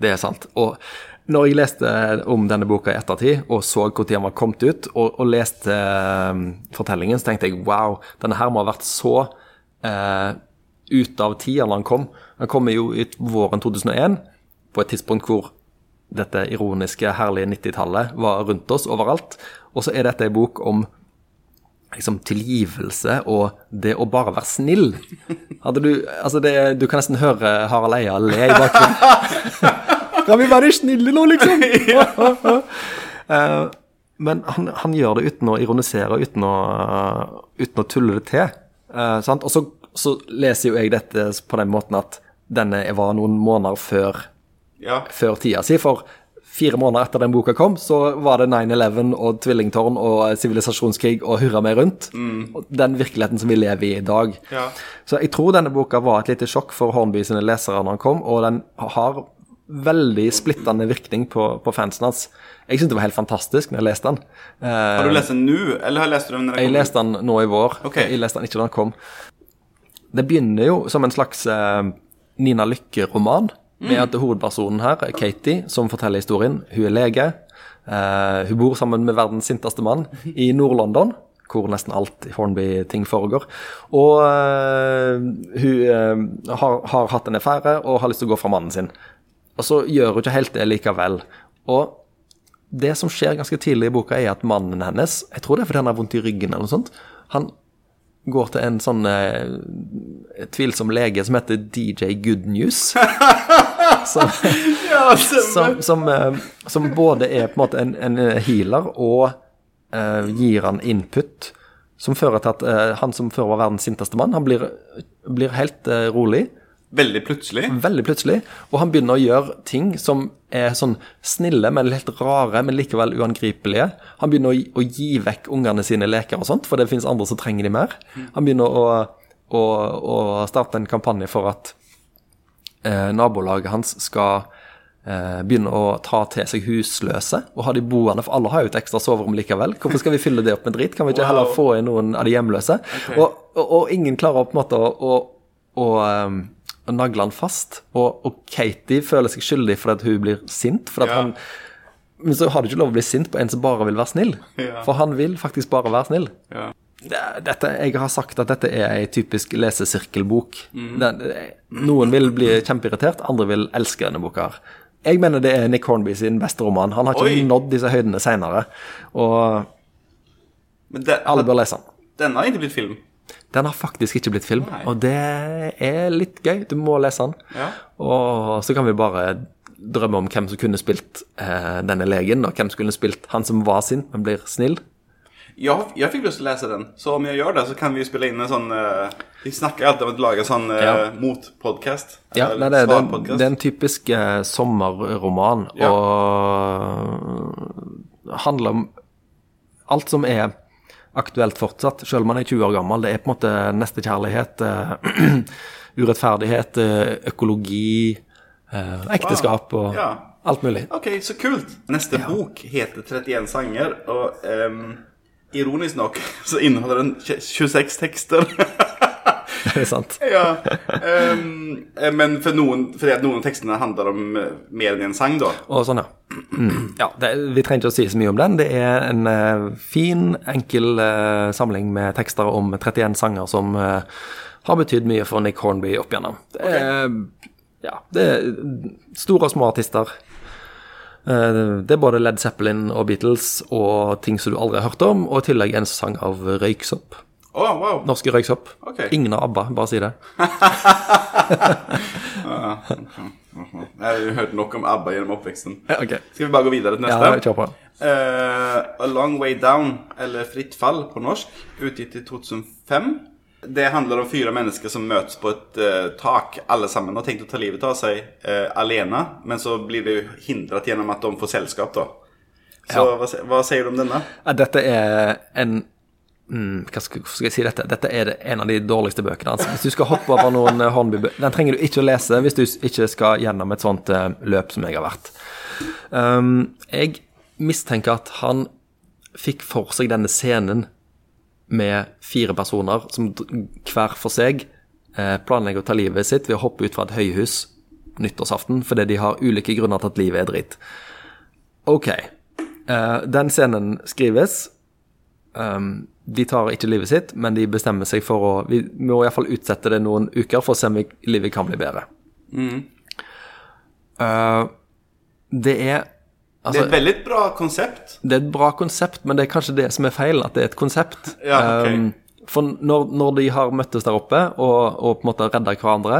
Det er sant. Og når jeg leste om denne boka i ettertid, og så når den var kommet ut, og, og leste eh, fortellingen, så tenkte jeg wow, denne her må ha vært så eh, ute av tida når den kom. Den kom jo ut våren 2001, på et tidspunkt hvor dette ironiske, herlige 90-tallet var rundt oss overalt. Og så er dette en bok om liksom tilgivelse og det å bare være snill. Hadde du Altså, det, du kan nesten høre Harald Eia le i bakgrunnen. [LAUGHS] Kan vi være snille nå, liksom? [LAUGHS] uh, [LAUGHS] men han, han gjør det uten å ironisere, uten å, uten å tulle det til. Uh, sant? Og så, så leser jo jeg dette på den måten at denne var noen måneder før Ja. før tida si. For fire måneder etter den boka kom, så var det 9-11 og tvillingtårn og sivilisasjonskrig og hurra meg rundt. Mm. Den virkeligheten som vi lever i i dag. Ja. Så jeg tror denne boka var et lite sjokk for Hornby sine lesere når den kom, og den har veldig splittende virkning på, på fansen hans. Jeg syntes det var helt fantastisk når jeg leste den. Eh, Har du lest den nå, eller har lest du den når den kom Jeg leste den nå i vår. Okay. Jeg leste den ikke da den kom. Det begynner jo som en slags eh, Nina Lykke-roman, med at hovedpersonen her, Katie, som forteller historien, hun er lege. Uh, hun bor sammen med verdens sinteste mann i Nord-London, hvor nesten alt i Hornby-ting foregår. Og uh, hun uh, har, har hatt en affære og har lyst til å gå fra mannen sin. Og så gjør hun ikke helt det likevel. Og det som skjer ganske tidlig i boka, er at mannen hennes Jeg tror det er fordi han har vondt i ryggen eller noe sånt. Han går til en sånn eh, tvilsom lege som heter DJ Good News. [LAUGHS] som, [LAUGHS] Ja, som, som, eh, som både er på en måte en, en healer og uh, gir han input som fører til at uh, han som før var verdens sinteste mann, han blir, blir helt uh, rolig. Veldig plutselig. Veldig plutselig. Og han begynner å gjøre ting som er sånn snille, men helt rare, men likevel uangripelige. Han begynner å, å gi vekk ungene sine leker og sånt, for det finnes andre som trenger de mer. Han begynner å, å, å starte en kampanje for at eh, nabolaget hans skal eh, begynne å ta til seg husløse og ha de boende, for alle har jo et ekstra soverom likevel. Hvorfor skal vi fylle det opp med dritt? Kan vi ikke heller få inn noen av de hjemløse? Og, og, og ingen klarer på en måte å, å, å, å nagle han fast. Og, og Katie føler seg skyldig fordi at hun blir sint. For at Ja. han Men så har du ikke lov å bli sint på en som bare vil være snill. Ja. For han vil faktisk bare være snill. Ja. Det- Dette, jeg har sagt at dette er ei typisk lesesirkelbok. Mm. Den, noen vil bli kjempeirritert, andre vil elske denne boka. Jeg mener det er Nick Hornby sin beste roman. Han har ikke Oi. nådd disse høydene seinere. Og Men det, alle bør lese den. den har ikke blitt film. Den har faktisk ikke blitt film, Nei. og det er litt gøy. Du må lese den. Ja. Og så kan vi bare drømme om hvem som kunne spilt eh, denne legen, og hvem som kunne spilt han som var sint, men blir snill. Jeg, fikk lyst til å lese den, så om jeg gjør det, så kan vi spille inn en sånn eh, Vi snakker alltid om å lage sånn uh, Ja. motpodkast. Ja, det, det, det er en typisk eh, sommerroman, Ja. og handler om alt som er aktuelt fortsatt, selv om man er 20 år gammel. Det er på en måte nestekjærlighet, uh, [CLEARS THROAT] urettferdighet, eh, økologi, uh, ekteskap og Ja. alt mulig. Ok, så kult. Neste Ja. bok heter 31 sanger, og ehm, ironisk nok så inneholder den 26 tekster. [LAUGHS] Det er sant. [LAUGHS] ja. eh, men for noen, fordi at noen av tekstene handler om eh, mer enn en sang, da. Og sånn, ja. Mm. [CLEARS THROAT] ja det, vi trenger ikke å si så mye om den. Det er en uh, fin, enkel uh, samling med tekster om 31 sanger som uh, har betydd mye for Nick Hornby opp igjennom. Det er, ja, det er store og små artister. Eh, Det er både Led Zeppelin og Beatles og ting som du aldri har hørt om, og i tillegg en sang av Røyksopp. Oh, wow. Norske Røyksopp. Okay. Ingen av ABBA, bare si det. [LAUGHS] Jeg har hørt nok om ABBA gjennom oppveksten. Okay. Skal vi bare gå videre til neste? Ja, kjør på. Uh, A Long Way Down, eller Fritt fall på norsk, utgitt i 2005. Det handler om fire mennesker som møtes på et uh, tak, alle sammen, og tenkt å ta livet av seg uh, alene, men så blir det hindret gjennom at de får selskap, da. Så Ja. hva, hva sier du om denne? Ja, Dette er en mm, Hva skal, skal jeg si dette? Dette er en av de dårligste bøkene hans. Hvis du skal hoppe over noen eh, Hornby-bøker Den trenger du ikke å lese hvis du ikke skal gjennom et sånt uh, løp som jeg har vært. Um, jeg mistenker at han fikk for seg denne scenen med fire personer som hver for seg eh, planlegger å ta livet sitt ved å hoppe ut fra et høyhus nyttårsaften fordi de har ulike grunner til at livet er dritt. Ok. Eh, den scenen skrives. Um, de tar ikke livet sitt, men de bestemmer seg for å Vi må iallfall utsette det noen uker for å se om livet kan bli bedre. Mm. det er det er et veldig bra konsept. det er et bra konsept, men det er kanskje det som er feil, at det er et konsept. [LAUGHS] Ja, okay. Um, for når, når de har møttes der oppe og, og på en måte redda hverandre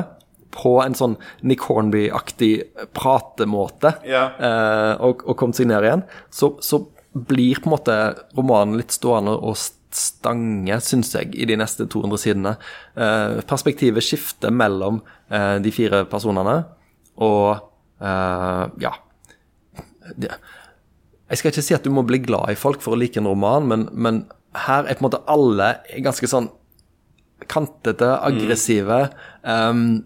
på en sånn Nick Hornby-aktig pratemåte Ja. uh, og, og kommet seg ned igjen, så, så blir på en måte romanen litt stående og stange, syns jeg, i de neste 200 sidene. Uh, perspektivet skifter mellom uh, de fire personene, og ja det, Jeg skal ikke si at du må bli glad i folk for å like en roman, men, men her er på en måte alle ganske sånn kantete, aggressive. Um,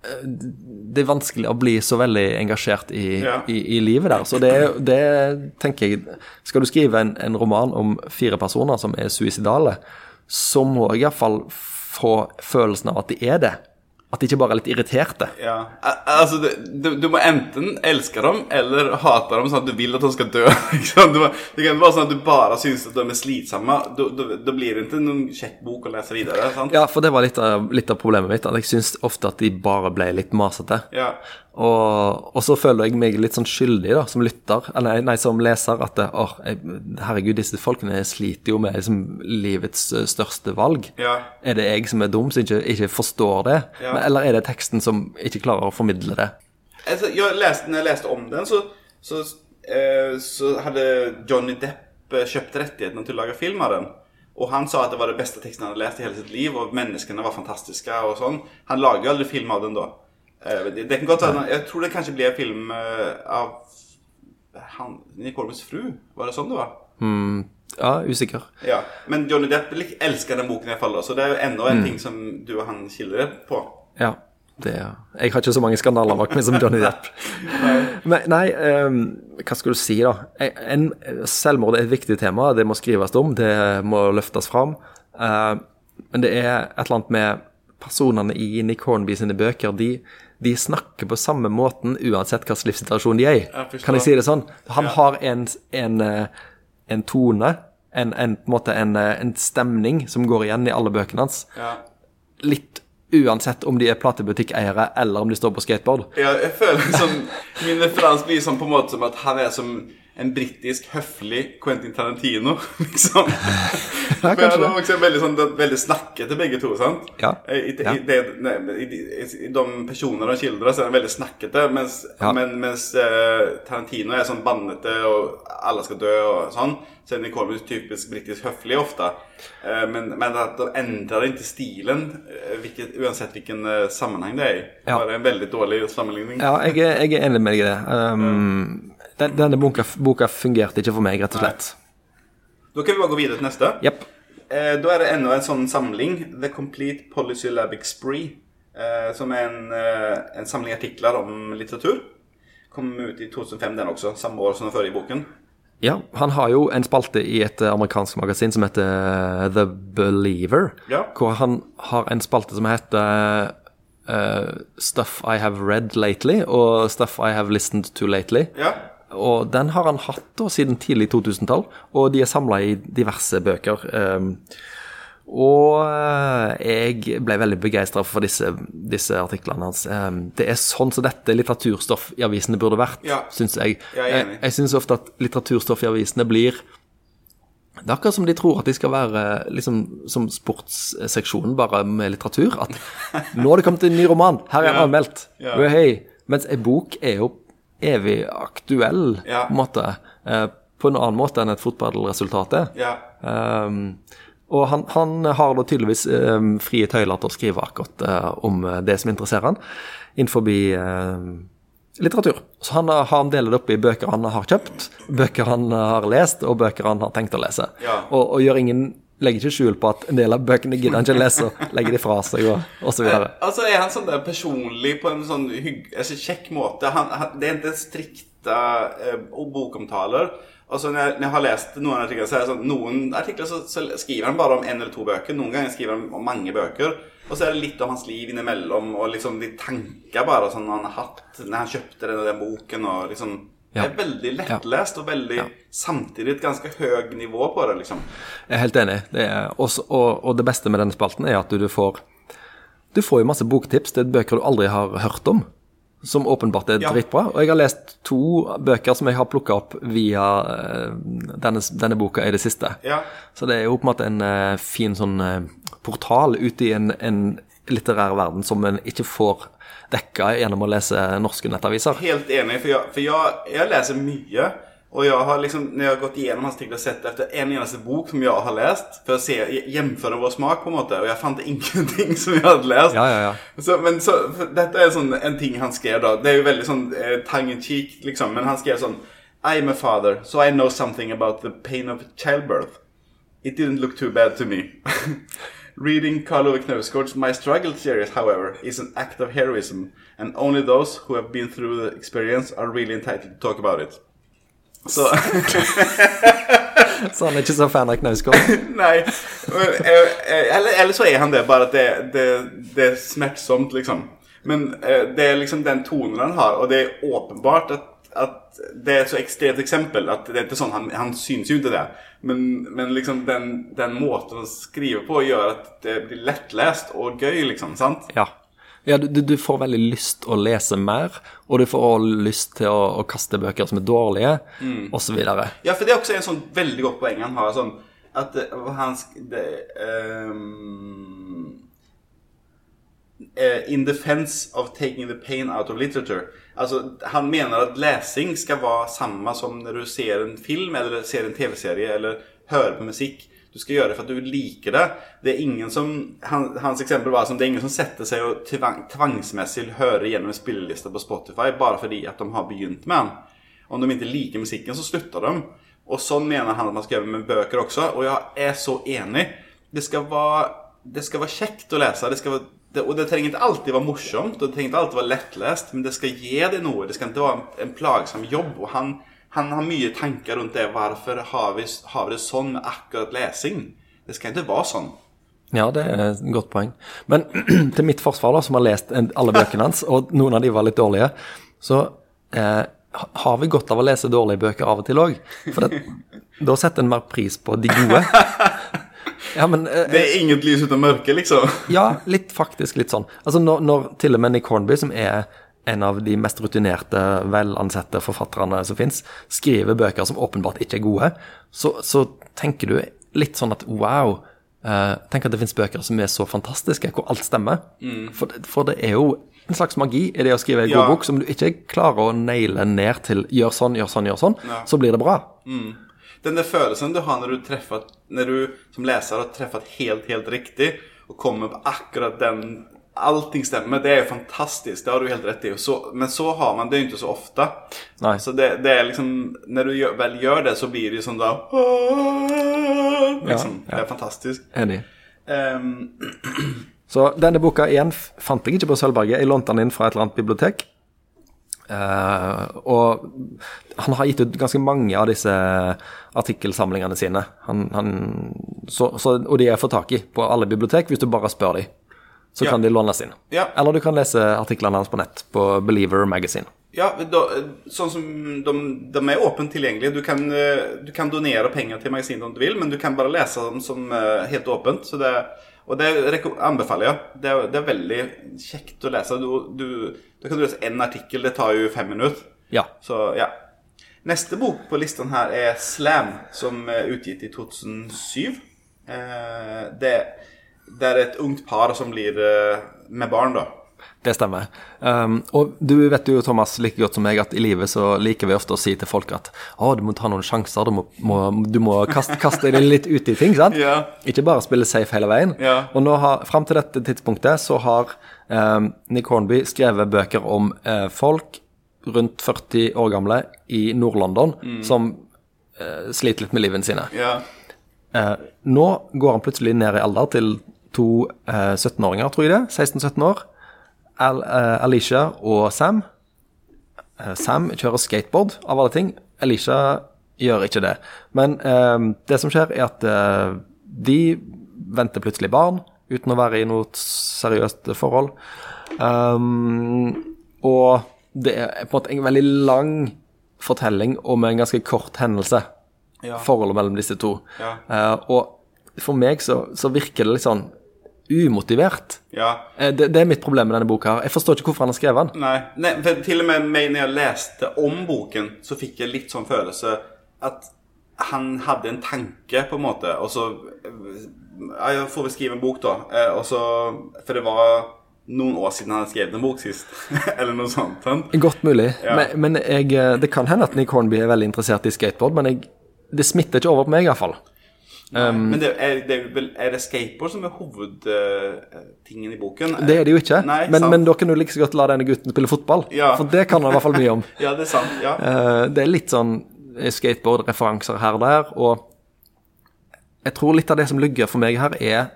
det er vanskelig å bli så veldig engasjert i, Ja. i, i livet der. Så det, det tenker jeg Skal du skrive en, en roman om fire personer som er suicidale, så må jeg iallfall få følelsen av at de er det. At de ikke bare er litt irriterte. Ja. Al- Altså, du, du må enten elske dem eller hate dem sånn at du vil at de skal dø. [LAUGHS] sant? Du må, det kan være sånn at du bare syns at de er slitsomme. Da blir det ikke noen kjekk bok å lese videre. sant? Ja, for det var litt av, litt av problemet mitt. At jeg syns ofte at de bare ble litt masete. Ja. Og, og så føler jeg meg litt sånn skyldig, da, som lytter, eller nei, som leser, at jeg, herregud, disse folkene sliter jo med liksom, livets eh, største valg. Ja. Er det jeg som er dum, som ikke, ikke forstår det? Ja. Eller er det teksten som ikke klarer å formidle det? Altså, jeg leste, når jeg leste om den, så, så, eh, så hadde Johnny Depp eh, kjøpt rettighetene til å lage film av den. Og han sa at det var det beste teksten han hadde lest i hele sitt liv, og menneskene var fantastiske. og sånn. Han lager jo aldri film av den da. Eh, det, det kan godt være, Jeg tror det kanskje blir en film eh, av han, Nick fru. Var det sånn det var? Ja, usikker. Ja, Men Johnny Depp elsker den boken i hvert fall. Så det er jo enda Mm. en ting som du og han skiller på. Ja. Det, jeg har ikke så mange skandaler bak meg som Johnny Depp. Men [LAUGHS] nei, um, hva skal du si, da? En, selvmord er et viktig tema. Det må skrives om, det må løftes fram. Uh, men det er et eller annet med personene i Nick Hornby sine bøker. De, de snakker på samme måten uansett hvilken livssituasjon de er i. Kan jeg si det sånn? Han har en, en, eh, en tone, en, en, eh, en stemning som går igjen i alle bøkene hans Ja. litt uansett om de er platebutikkeiere eller om de står på skateboard. Ja, jeg føler som Min referanse blir sånn på en måte som at han er som en britisk høflig Quentin Tarantino, [LAUGHS] liksom. Ja, det. er også veldig sånn veldig snakkete, begge to. sant? Ja. I, Ja. i, det, nei, i, de- I de personene de skildrer, så er han veldig snakkete. Mens, Ja. men, mens uh, Tarantino er sånn bannete, og alle skal dø og sånn. Så er Nicole typisk britisk høflig ofte. Uh, men, men at de endrer ikke stilen, eh, hvilket, uansett hvilken uh, sammenheng det er i. Ja. Bare en veldig dårlig sammenligning. Ja, jeg er, jeg er enig med deg i det. Um, den, denne boka, boka fungerte ikke for meg, rett og slett. Da kan vi bare gå videre til neste. Yep. Eh, da er det enda en sånn samling, The Complete Polysyllabic Spree, eh, som er en, eh, en samling artikler om litteratur. Kom ut i 2005 den også, samme år som den forrige boken. Ja, han har jo en spalte i et eh, amerikansk magasin som heter eh, The Believer, Ja. hvor han har en spalte som heter uh, Stuff I Have Read Lately og Stuff I Have Listened To Lately. Ja, Og den har han hatt da siden tidlig 2000-tall, og de er samla i diverse bøker. Um, Og eh, jeg ble veldig begeistra for disse, disse artiklene hans. Eh, Det er sånn som dette litteraturstoff i avisene burde vært, Ja. syns jeg. Jeg enig. Jeg, jeg syns ofte at litteraturstoff i avisene blir det er akkurat som de tror at de skal være liksom som sportsseksjonen, bare med litteratur. At [LAUGHS] nå har det kommet en ny roman, her er den anmeldt. Ja. Mens ei bok er jo evig aktuell, Ja. på en måte. Eh, På en annen måte enn et fotballresultat er. Ja. Um, og han, han har da tydeligvis um, frie tøyler til å skrive akkurat uh, om det som interesserer han, innenfor uh, litteratur. Så han har han deler det opp i bøker han har kjøpt, bøker han har lest, og bøker han har tenkt å lese. Ja. Og, og gjør ingen legger ikke skjul på at en del av bøkene gidder han ikke lese, og legger de fra seg, og, og så videre. Altså er han sånn der personlig på en sånn hygg, altså, kjekk måte. Han, han, det er ikke strikte eh, bokomtaler. Altså når jeg, når jeg har lest noen artikler, så sånn Noen artikler så, så skriver han bare om en eller to bøker. Noen ganger skriver han om mange bøker. Og så er det litt om hans liv innimellom, og liksom de tanker bare sånn han har hatt når han kjøpte den, den boken, og liksom Ja. Det er veldig lettlest, og veldig samtidig et ganske høyt nivå på det, liksom. Jeg er helt enig. Det er, også, og, og det beste med denne spalten er at du, du får Du får jo masse boktips til bøker du aldri har hørt om, som åpenbart er Ja. dritbra. Og jeg har lest to bøker som jeg har plukka opp via eh, denne, denne boka i det siste. Ja. Så det er jo på en måte en eh, fin sånn eh, portal ut i en, en litterær verden som en ikke får dekka gjennom å lese norske nettaviser. Helt enig, for jeg, for jeg, jeg leser mye. Og jeg har liksom, når jeg har gått igjennom hans ting og sett etter en eneste bok som jeg har lest, for å se, jämføre vår smak, på en måte. Og jeg fant ingenting [LAUGHS] som jeg hadde lest. Ja, ja, ja. Så, men så, dette er sånn, en ting han skrev da. Det er jo veldig sånn eh, tongue in cheek, liksom. Men han skrev sånn I'm a father, so I know something about the pain of childbirth. It didn't look too bad to me. [LAUGHS] Reading Karl Ove Knausgård's My Struggle series, however, is an act of heroism, and only those who have been through the experience are really entitled to talk about it. Så [LAUGHS] Så han er ikke så fan av Knausgård. [LAUGHS] Nei. Eh, eh, Eller, eller så er han det, bare at det, det, det er smertsomt, liksom. Men eh, det er liksom den tonen han har, og det er åpenbart at, at det er et så ekstremt eksempel at det er ikke sånn, han, han syns jo ikke det. Men, men liksom den, den måten å skrive på gjør at det blir lettlest og gøy, liksom. sant? Ja. ja du, du- får veldig lyst å lese mer, og du får lyst til å, å kaste bøker som er dårlige, så videre. Ja, for det er også en sånn veldig godt poeng han har. Sånn, at eh, han det, um, In defense of taking the pain out of literature. Altså, han mener at lesing skal være samme som når du ser en film eller ser en tv-serie eller hører på musikk. Du skal gjøre det for at du liker det. Det er ingen som, han, Hans eksempel var som det er ingen som setter seg og tvang, tvangsmessig hører gjennom en spilleliste på Spotify bare fordi at de har begynt med den. Om de ikke liker musikken, så slutter de. Og sånn mener han at man skal gjøre med bøker også. Og jeg er så enig. Det skal være, det skal være kjekt å lese. Det skal være, det, og det trenger ikke alltid være morsomt, og det trenger ikke alltid være lettlest, men det skal gi deg noe. Det skal ikke være en, plagsom jobb. Og han, han har mye tanker rundt det. Hvorfor har vi, har vi det sånn med akkurat lesing? Det skal ikke være sånn. Ja, det er et godt poeng. Men [CLEARS THROAT] til mitt forsvar, da, som har lest alle bøkene hans, og noen av de var litt dårlige, så eh, har vi godt av å lese dårlige bøker av og til òg. For det, da setter en mer pris på de gode. Ja, men eh, Det er inget lys uten mørke, liksom. [LAUGHS] Ja, litt faktisk litt sånn. Altså når, når til og med Nick Hornby, som er en av de mest rutinerte, velansette forfatterne som fins, skriver bøker som åpenbart ikke er gode, så, så tenker du litt sånn at wow. eh, tenk at det fins bøker som er så fantastiske, hvor alt stemmer. For, det- for det er jo en slags magi i det å skrive en Ja. god bok som du ikke klarer å naile ned til gjør sånn, gjør sånn, gjør sånn, så blir det bra. Den der følelsen du har når du träffat, når du som leser har truffet helt, helt riktig, og kommer på akkurat den, allting stemmer. det er jo fantastisk. det har du helt rett i. Så, men så har man det jo ikke så ofte. Nei. Så det, det er liksom, Når du gjør, vel gjør det så blir det jo sånn da liksom, ja. det er fantastisk. Enig. Um, Så denne boka igjen fant jeg ikke på Sølvberget. Jeg lånte den inn fra et eller annet bibliotek. Eh, og han har gitt ut ganske mange av disse artikkelsamlingene sine. Han, han, så, så, og de er å få tak i på alle bibliotek hvis du bare spør dem. Så Ja. kan de lånes inn. Ja. Eller du kan lese artiklene hans på nett på Believer Magazine. Ja, da, sånn som de, de er åpent tilgjengelige. Du kan, eh, du kan donere penger til magasinet om du vil, men du kan bare lese dem som eh, helt åpent. Så det, og det anbefaler jeg. Det, er- det er veldig kjekt å lese. Du, du, da kan du lese én artikkel, det tar jo fem minutter. Ja. Så ja. Neste bok på listen her er Slam, som er utgitt i 2007. Eh, det, det er et ungt par som blir eh, med barn, da. Det stemmer. Um, og du vet jo, Thomas, like godt som meg at i livet så liker vi ofte å si til folk at å, du må ta noen sjanser, du må, må, du må kaste, kaste deg litt ut i ting, sant? [LAUGHS] Yeah. Ikke bare spille safe hele veien. Yeah. Og nå har, fram til dette tidspunktet så har um, Nick Hornby skrevet bøker om uh, folk rundt 40 år gamle i Nord-London som uh, sliter litt med livene sine. Yeah. Uh, nå går han plutselig ned i alder til to eh, 17-åringer, tror jeg det. 16-17 år. Al uh, Alicia og Sam. Uh, Sam kjører skateboard, av alle ting. Alicia gjør ikke det. Men uh, det som skjer, er at de venter plutselig barn uten å være i noe seriøst forhold. Um, og det er på en måte en veldig lang fortelling om en ganske kort hendelse. Ja. Forholdet mellom disse to. Ja. Og for meg så, så virker det litt sånn umotivert. ja. Eh, det, det er mitt problem med denne boka. her. Jeg forstår ikke hvorfor han har skrevet den. Nei, nei for til og med meg når jeg leste om boken, så fikk jeg litt sånn følelse at han hadde en tanke, på en måte, og så ja, Jeg får vel skrive en bok, da. eh, Og så For det var noen år siden han hadde skrevet en bok sist. [LAUGHS] Eller noe sånt. Godt mulig. Ja. Men, men jeg, eh, det kan hende at Nick Hornby er veldig interessert i skateboard, men jeg, det smitter ikke over på meg, iallfall. Men det, er, det er, er det skateboard som er hovedtingen i boken? Det er det jo ikke. Nei, men, men da kan du like så godt la denne gutten spille fotball. Ja. For det kan han i hvert fall mye om. [LAUGHS] Ja, det er sant. Ja. Uh, det er litt sånn skateboard-referanser her og der, og jeg tror litt av det som ligger for meg her, er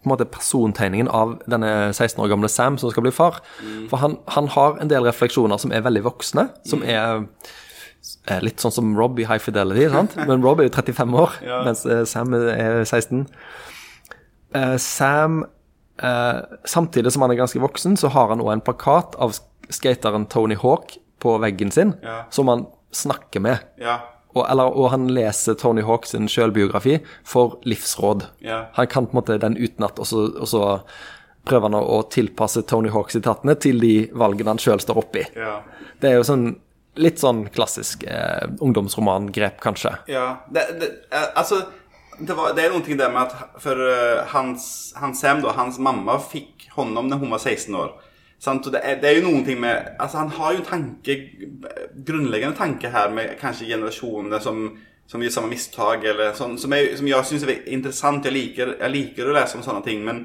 på en måte persontegningen av denne 16 år gamle Sam som skal bli far. For han, han har en del refleksjoner som er veldig voksne, som er eh, litt sånn som Rob i High Fidelity, sant? [LAUGHS] Men Rob er jo 35 år, Ja. mens eh, Sam er 16. Eh, Sam eh, Samtidig som han er ganske voksen, så har han òg en plakat av skateren Tony Hawk på veggen sin, Ja. som han snakker med. ja. Og, eller, og han leser Tony Hawk sin selvbiografi for livsråd. Ja. Han kan på en måte den utenat, og så, og så prøver han å tilpasse Tony Hawk-sitatene til de valgene han sjøl står oppi. ja. Det er jo sånn litt sånn klassisk eh, ungdomsromangrep, kanskje. Ja, det, det, eh, altså det, var, det er noe der med at For eh, hans, hans hem, da, hans mamma fikk honom når hun var 16 år. Sant? Og det, er, det er jo noen ting med Altså Han har jo en tanke grunnleggende tanke her med kanskje generasjoner som, som gjør samme mistak, eller sånn, som, er, som jeg syns er interessant. Jeg liker, jeg liker å lese om sånne ting, men,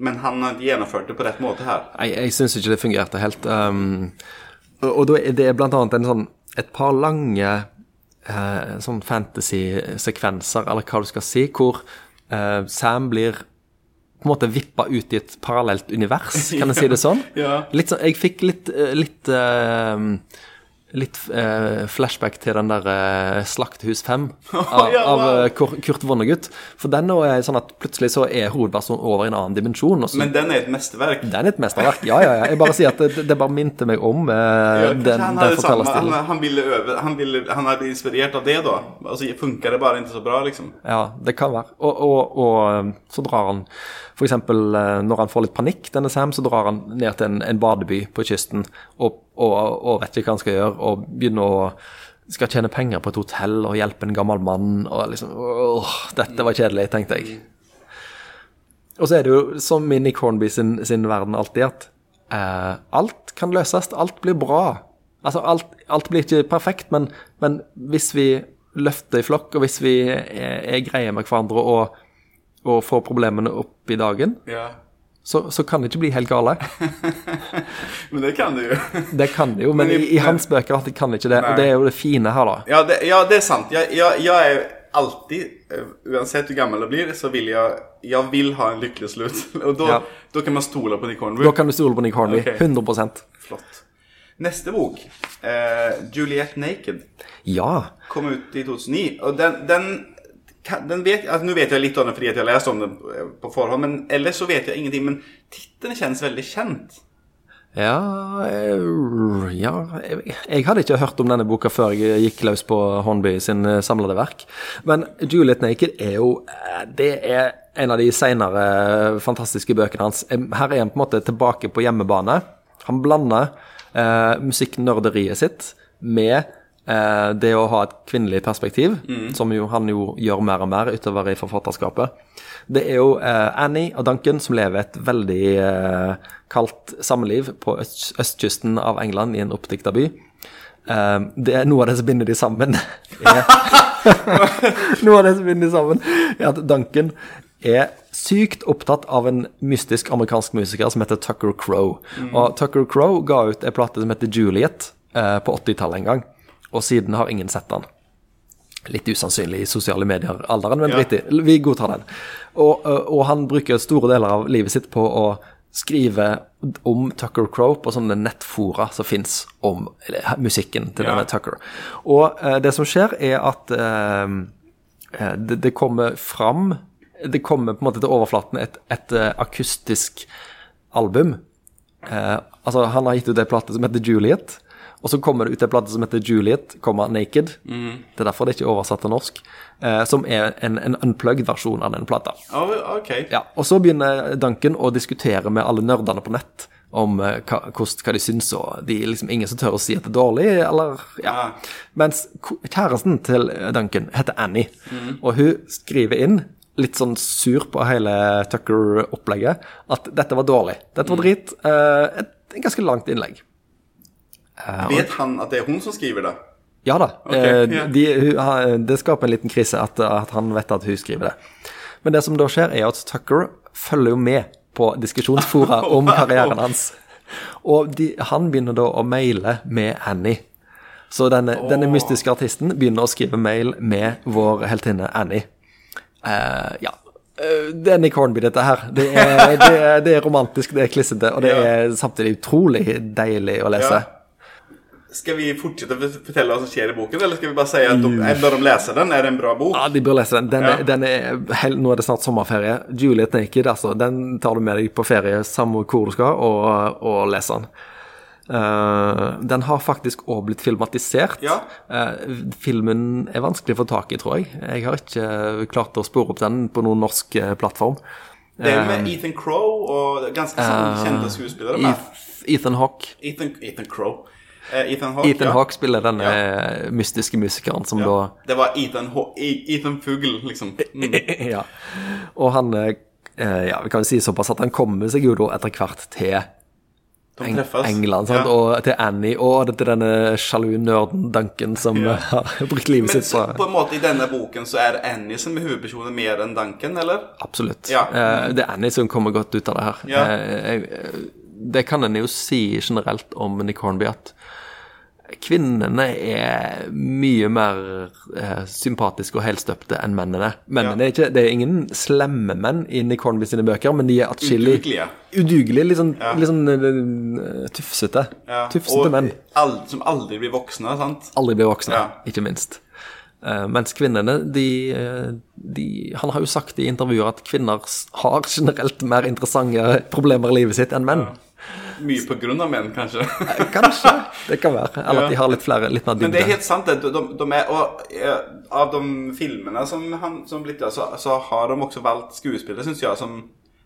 men han har ikke gjennomført det på rett måte her. Jeg, jeg syns ikke det fungerte helt. Um, og, da er det blant annet sånn, et par lange eh, sånn fantasy-sekvenser, eller hva du skal si, hvor eh, Sam blir på en måte vippa ut i et parallelt univers, kan jeg si det sånn? [LAUGHS] Ja. Sånn, Jeg fikk litt, eh, litt eh, Litt eh, flashback til den der eh, Slakthus 5 [LAUGHS] av, av eh, Kur- Kurt Vonnegut. For den er sånn at plutselig så er hovedpersonen over i en annen dimensjon. Så Men den er et mesterverk. den er et mesterverk. Ja, ja, ja. Jeg bare sier at det, det bare minte meg om eh, Ja, den, han, den hadde han, han ville øve Han, ville, han hadde inspirert av det, da. Altså så funka det bare ikke så bra, liksom. Ja, det kan være. Og, og, og eh, så drar han eksempel eh, når han får litt panikk, denne Sam, så drar han ned til en, en badeby på kysten og, og, og vet ikke hva han skal gjøre, og begynner å skal tjene penger på et hotell og hjelpe en gammel mann. og liksom, åh, Dette var kjedelig, tenkte jeg. Og så er det jo som i Nick Hornby sin, sin verden alltid, at eh, alt kan løses. Alt blir bra. Altså, alt, alt blir ikke perfekt, men, men hvis vi løfter i flokk, og hvis vi er, er greie med hverandre og, og får problemene opp i dagen, Ja. så, så kan det ikke bli helt gale. [LAUGHS] Men det kan det jo. Det kan det jo, men i, i hans bøker at det kan ikke det. Og det er jo det fine her, da. Ja, det, ja, det er sant. Jeg, jeg, jeg er alltid, eh, uansett hvor gammel jeg blir, så vil jeg Jeg vil ha en lykkelig slutt. [LAUGHS] Og da, Ja. kan man stole på Nick Hornby. Da kan du stole på Nick Hornby. Okay. 100% Flott. Neste bok, eh, 'Juliette Naked, Ja. kom ut i 2009. Og den, den vet, altså, Nå vet jeg litt om den fordi jeg har lest om den eh, på forhånd, men ellers så vet jeg ingenting. Men tittelen kjennes veldig kjent. Ja, eh, ja jeg, hadde ikke hørt om denne boka før jeg gikk løs på Hornby sin eh, samlede verk. Men Juliet Naked er jo eh, Det er en av de senere fantastiske bøkene hans. Her er han på en måte tilbake på hjemmebane. Han blander eh, musikknerderiet sitt med eh, det å ha et kvinnelig perspektiv, som jo han jo gjør mer og mer utover i forfatterskapet. Det er jo eh, Annie og Duncan som lever et veldig eh, kaldt samliv på øst, østkysten av England i en oppdikta by. Eh, det er noe av det som binder de sammen. [LAUGHS] noe av det som binder de sammen, er at Duncan er sykt opptatt av en mystisk amerikansk musiker som heter Tucker Crow. Og Tucker Crow ga ut en plate som heter Juliet eh, på 80-tallet en gang, og siden har ingen sett den. Litt usannsynlig i sosiale medier-alderen, men Ja. Vi godtar den. Og, og, og han bruker store deler av livet sitt på å skrive om Tucker Crow på sånne nettfora som fins om musikken til Ja. denne Tucker. Og eh, det som skjer, er at eh, eh, det, det kommer fram Det kommer på en måte til overflaten et, et eh, akustisk album. Eh, altså, han har gitt ut ei plate som heter Juliet. Og så kommer det ut en plate som heter Juliet, komma Naked. Det er derfor det er ikke er oversatt til norsk. Eh, som er en, en unplugged versjon av den plata. Oh, ok. Ja, og så begynner Duncan å diskutere med alle nerdene på nett om eh, hva, hvordan, hva de syns, og de liksom ingen som tør å si at det er dårlig, eller ja. Ja. Mens kjæresten til Duncan heter Annie, og hun skriver inn, litt sånn sur på hele Tucker-opplegget, at dette var dårlig. Dette var drit. Eh, et ganske langt innlegg. Vet han at det er hun som skriver det? Ja da. Okay, yeah. de, hun, det skaper en liten krise at, at han vet at hun skriver det. Men det som da skjer, er at Tucker følger jo med på diskusjonsfora [LAUGHS] om karrieren hans. Og de, han begynner da å maile med Annie. Så denne, denne mystiske artisten begynner å skrive mail med vår heltinne Annie. Uh, ja. Eh, Det er Nick Hornby, dette her. Det er, det er, det er romantisk, det er klissete, og det [LAUGHS] er samtidig utrolig deilig å lese. Ja. Skal vi fortsette å fortelle hva som skjer i boken, eller skal vi bare si at de, bør de lese den? Er det en bra bok? Ja, de bør lese den. Den, Ja. er, den er hel, Nå er det snart sommerferie. Juliet Naked, altså. Den tar du med deg på ferie, samme hvor du skal, og, og leser den. Uh, den har faktisk òg blitt filmatisert. Ja. Uh, filmen er vanskelig å få tak i, tror jeg. Jeg har ikke klart å spore opp den på noen norsk eh, plattform. Det er med Ethan Crow og ganske sånn kjente skuespillere Ethan Hawke. Ethan, Ethan Crow. Eh, Ethan Hawke. Ethan ja. Hawke spiller denne mystiske musikeren som Ja. Det var Ethan, Haw- E- Ethan Fugl, liksom. Mm. [LAUGHS] Ja. Og han eh, Ja, vi kan jo si såpass at han kommer seg jo da etter hvert til Eng. England, sant? Ja. og til Annie, og til denne sjalu nerden Duncan som Ja. eh, har [LAUGHS] brukt livet Men sitt så, på en måte i denne boken så er Annie som er hovedpersonen mer enn Duncan, eller? Absolutt. Ja. Eh, det er Annie som kommer godt ut av det her. Ja. Eh, det kan en jo si generelt om Nick Hornby, at kvinnene er mye mer eh, sympatiske og helstøpte enn mennene. Mennene Ja. er ikke, Det er ingen slemme menn i Nick Hornby sine bøker, men de er atskillig Udugelige. Udugelige, litt sånn, Ja. litt sånn eh, tufsete. Ja. Tufsete Og menn. ald- som aldri blir voksne, sant? aldri blir voksne, Ja. ikke minst. Uh, mens kvinnene, de, de Han har jo sagt i intervjuer at kvinner har generelt mer interessante problemer i livet sitt enn menn. Mye på grunn av menn, kanskje. Kanskje. Det kan være. Eller at de har litt flere, litt mer Men det er helt sant. det. De, de, er, og eh, Av de filmene som han som blitt, så, så har de også valgt skuespillere, syns jeg, som,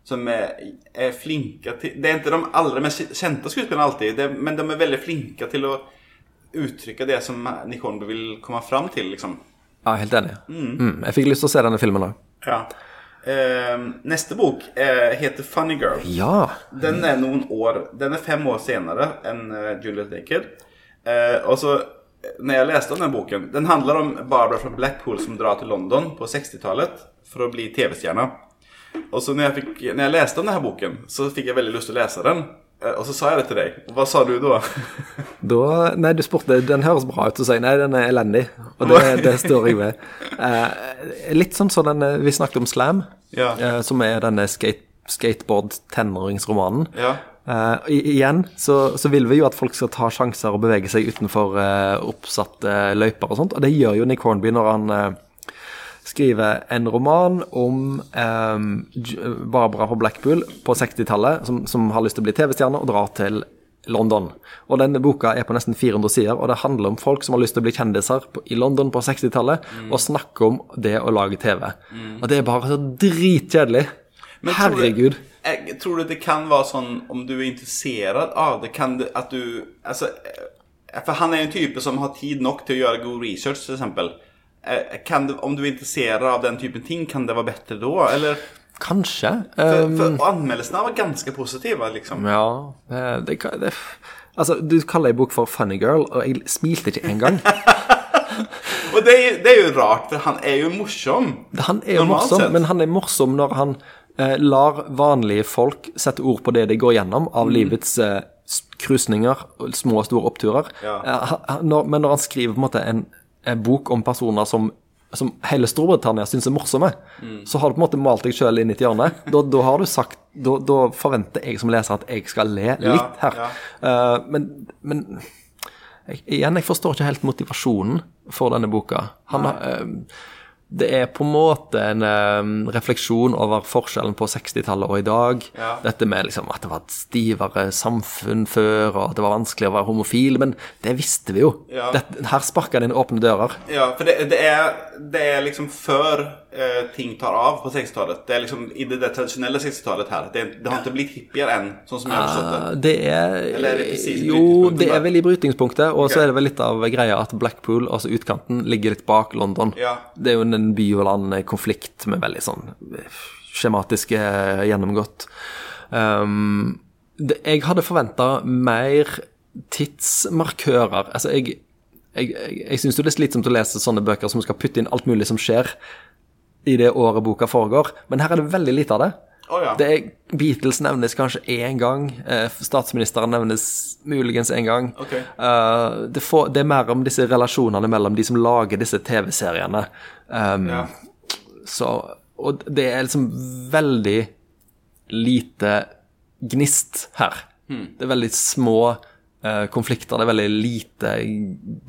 som er, er flinke til Det er ikke de aller mest kjente skuespillerne alltid, det, men de er veldig flinke til å uttrykke det som Nick vil komme fram til, liksom. Ja, helt enig. Mm. Jeg fikk lyst til å se denne filmen òg. Ja. Eh, neste bok eh, heter Funny Girl. Ja. Den er noen år Den er fem år senere enn uh, Juliet Naked. Eh, og så, eh, når jeg leste om den boken Den handler om Barbara fra Blackpool som drar til London på 60-tallet for å bli TV-stjerne. Og så når jeg, fikk, når jeg leste om denne boken, så fikk jeg veldig lyst til å lese den. Eh, og så sa jeg det til deg. Hva sa du da? [LAUGHS] Da Nei, du spurte Den høres bra ut, og jeg, nei, den er elendig. Og det, det står jeg ved. Eh, litt sånn som den vi snakket om Slam, Ja. eh, som er denne skate, skateboard-tenåringsromanen. Ja. Eh, igjen så, så vil vi jo at folk skal ta sjanser og bevege seg utenfor eh, oppsatte løyper og sånt, og det gjør jo Nick Hornby når han eh, skriver en roman om eh, Barbara fra Blackpool på 60-tallet som, som har lyst til å bli TV-stjerne og drar til London. Og denne boka er på nesten 400 sider, og det handler om folk som har lyst til å bli kjendiser på, i London på 60-tallet, og snakke om det å lage TV. Og det er bare så dritkjedelig. Men tror du- Herregud. Jeg tror du det kan være sånn om du er interessert av det, kan det at du Altså, eh, for han er jo en type som har tid nok til å gjøre god research, f.eks. det, om du er interessert av den typen ting, kan det være bedre da? Eller Kanskje. For, Um, for anmeldelsene var ganske positive, liksom. ja eh, det, det, Altså, du kaller ei bok for Funny Girl, og jeg smilte ikke engang. [LAUGHS] Og det det er jo rart, for han er jo morsom. Han er jo morsom, sett. men han er morsom når han eh, lar vanlige folk sette ord på det de går gjennom av livets eh, krusninger, små og store oppturer. Ja. Eh, når, men når han skriver på en måte en bok om personer som som hele Storbritannia syns er morsomme, så har du på en måte malt deg sjøl inn i et hjørne. Da, da har du sagt da, da forventer jeg som leser at jeg skal le litt her. ja. Uh, men, men jeg, igjen, jeg forstår ikke helt motivasjonen for denne boka. Han eh, det er på en måte en um, refleksjon over forskjellen på 60-tallet og i dag. Ja. Dette med liksom at det var et stivere samfunn før, og at det var vanskelig å være homofil. Men det visste vi jo. Ja. Dette, her sparka det inn åpne dører. Ja, for det, det, er, det er liksom før eh, ting tar av på 60-tallet. Det er liksom i det, det tradisjonelle 60-tallet her. Det, det har ikke blitt hippier enn, sånn som jeg har forstått det. Eh, Det er Eller er det Jo, det er vel i brytningspunktet, og okay. så er det vel litt av greia at Blackpool, altså utkanten, ligger litt bak London. Ja. Det er jo en by og land-konflikt med veldig sånn skjematiske gjennomgått. Um, det, jeg hadde forventa mer tidsmarkører. Altså, jeg jeg, jeg, jeg syns det er slitsomt å lese sånne bøker som skal putte inn alt mulig som skjer i det året boka foregår, men her er det veldig lite av det. Oh, ja. Det er, Beatles nevnes kanskje én gang. Eh, statsministeren nevnes muligens én gang. Okay. Eh, det, får, det er mer om disse relasjonene mellom de som lager disse TV-seriene. Um, Ja. så, og det er liksom veldig lite gnist her. Hmm. Det er veldig små eh, konflikter. Det er veldig lite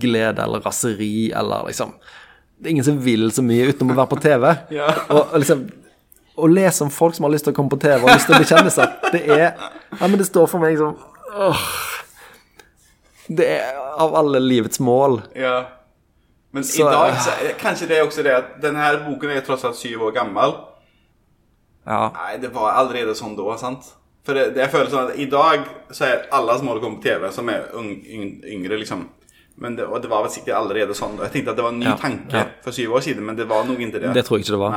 glede eller raseri eller liksom Det er ingen som vil så mye utenom å være på TV. [LAUGHS] Ja. og, liksom å lese om folk som har lyst til å komme på TV og lyst til å bli kjendiser, det er Ja, men det står for meg som åh, Det er av alle livets mål. Ja. Men Så- dag, så, kanskje det er også det at denne her boken er tross alt syv år gammel. Ja. Nei, det var allerede sånn da, sant? For det, det jeg føler sånn at i dag så er alle som holder på på TV, som er yngre, liksom. Men det, og det var vel sikkert allerede sånn. Jeg tenkte at det var en ny Ja, tanke ja. for syv år siden, men det var noe inntil det. Det tror jeg ikke det var.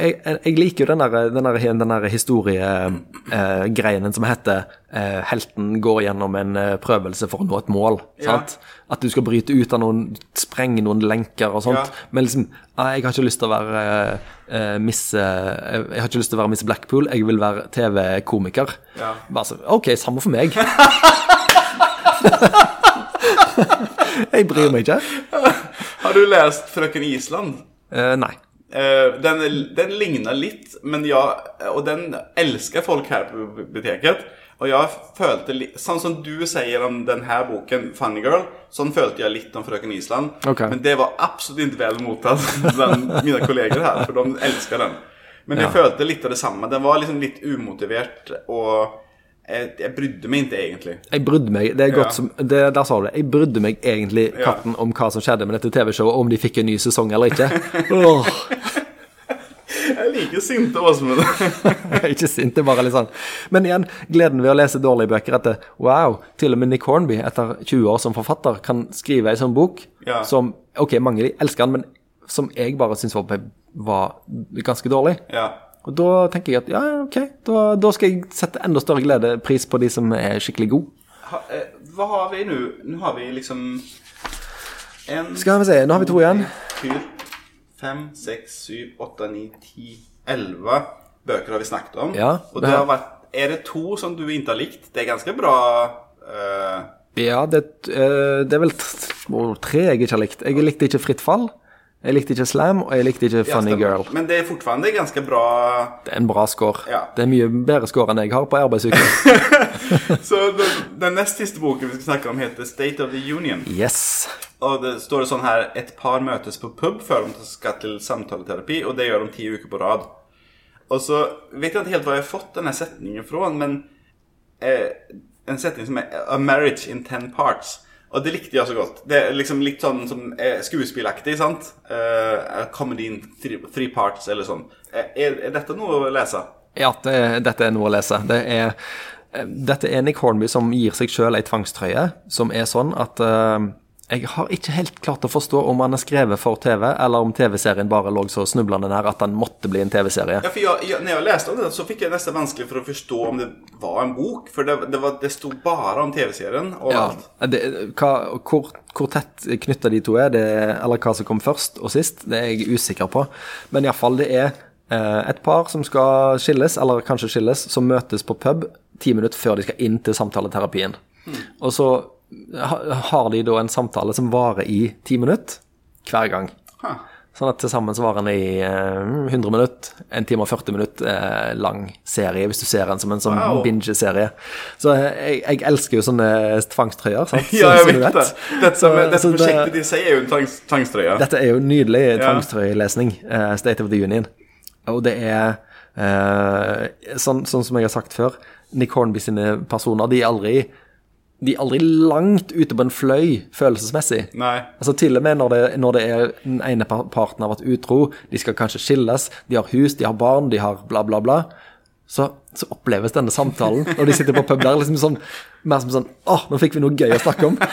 Jeg, jeg liker jo den der, den der, der historiegreien som heter eh, 'Helten går gjennom en eh, prøvelse for å nå et mål'. Ja. sant? At du skal bryte ut av noen Sprenge noen lenker og sånt. Men liksom ah, Jeg har ikke lyst til å være eh, Miss eh, Jeg har ikke lyst til å være Miss Blackpool, jeg vil være TV-komiker. Ja. Bare så, OK, samme for meg. [LAUGHS] jeg bryr meg ikke. [LAUGHS] Har du lest 'Frøken Island'? Uh, nei. Uh, den, den ligner litt, men ja, og den elsker folk her på biblioteket. Og jeg følte litt Sånn som du sier om denne boken, 'Funny Girl', sånn følte jeg litt om 'Frøken Island'. Okay. Men det var absolutt ikke vel mottatt [LAUGHS] blant mine kolleger her, for de elsker den. Men jeg Ja. følte litt av det samme. Den var liksom litt umotivert, og jeg, jeg brydde meg ikke egentlig. Jeg brydde meg, det er godt Ja. som, det, der sa du det, jeg brydde meg egentlig katten om hva som skjedde med dette TV-showet, om de fikk en ny sesong eller ikke. Oh. [LAUGHS] Jeg liker sinte Åsmund. [LAUGHS] ikke sint, det er bare litt sånn. Men igjen, gleden ved å lese dårlige bøker etter, wow, til og med Nick Hornby etter 20 år som forfatter kan skrive en sånn bok Ja. som, ok, mange de elsker den, men som jeg bare synes var, var ganske dårlig. ja. Og da tenker jeg at, ja, ok, da, da skal jeg sette enda større glede pris på de som er skikkelig gode. Ha, eh, hva har vi nå? Nå har vi liksom en Skal vi se, nå har vi to igjen. Fem, seks, syv, åtte, ni, ti, elleve bøker har vi snakket om. Ja, og det har vært, er det to som du ikke har likt? Det er ganske bra uh... Ja, det, uh, det er vel tre jeg ikke har likt. Jeg likte ikke Fritt fall, jeg likte ikke Slam, og jeg likte ikke Funny ja, Girl. Men det er fortsatt ganske bra Det er en bra score. Ja. Det er mye bedre score enn jeg har på arbeidsuke. [LAUGHS] Så den, den nest siste boken vi skal snakke om, heter State of the Union. Yes. Og det står sånn her Et par møtes på pub før de skal til samtaleterapi, og det gjør de ti uker på rad. Og så vet jeg ikke helt hva jeg har fått denne setningen fra, men eh, en setning som er 'A marriage in ten parts'. Og det likte jeg så godt. Det er liksom litt sånn som eh, skuespillaktig, sant? Uh, comedy in three, three, parts, eller sånn. Er, er, dette noe å lese? Ja, det, dette er noe å lese. Det er, dette er Nick Hornby som gir seg sjøl ei tvangstrøye, som er sånn at uh, jeg har ikke helt klart å forstå om han er skrevet for TV, eller om TV-serien bare lå så snublende nær at han måtte bli en TV-serie. Ja, for jeg, jeg, når jeg leste om det, så fikk jeg nesten vanskelig for å forstå om det var en bok. For det, det, var, det sto bare om TV-serien og ja, alt. Det, hva, hvor, hvor, tett knytta de to er, det, eller hva som kom først og sist, det er jeg usikker på. Men iallfall, det er eh, et par som skal skilles, eller kanskje skilles, som møtes på pub ti minutter før de skal inn til samtaleterapien. Mm. Og så har de da en samtale som varer i ti minutter hver gang. Huh. Sånn at til sammen så varer den i eh, 100 minutter. En time og 40 minutter eh, lang serie, hvis du ser den som en sånn wow. binge-serie. Så eh, jeg, jeg, elsker jo sånne tvangstrøyer. sant? [LAUGHS] ja, jeg vet det. Dette, så, dette så prosjektet de sier er jo en tvangs, tvangstrøye. Dette er jo nydelig tvangstrøyelesning. Uh, State of the Union. Og det er uh, sånn, sånn, som jeg har sagt før, Nick Hornby sine personer, de er aldri de er aldri langt ute på en fløy følelsesmessig. Nei. Altså Til og med når det, når det er den ene parten har vært utro, de skal kanskje skilles, de har hus, de har barn, de har bla, bla, bla. Så, så oppleves denne samtalen når de sitter på pub der, liksom sånn, mer som sånn Å, nå fikk vi noe gøy å snakke om. [LAUGHS]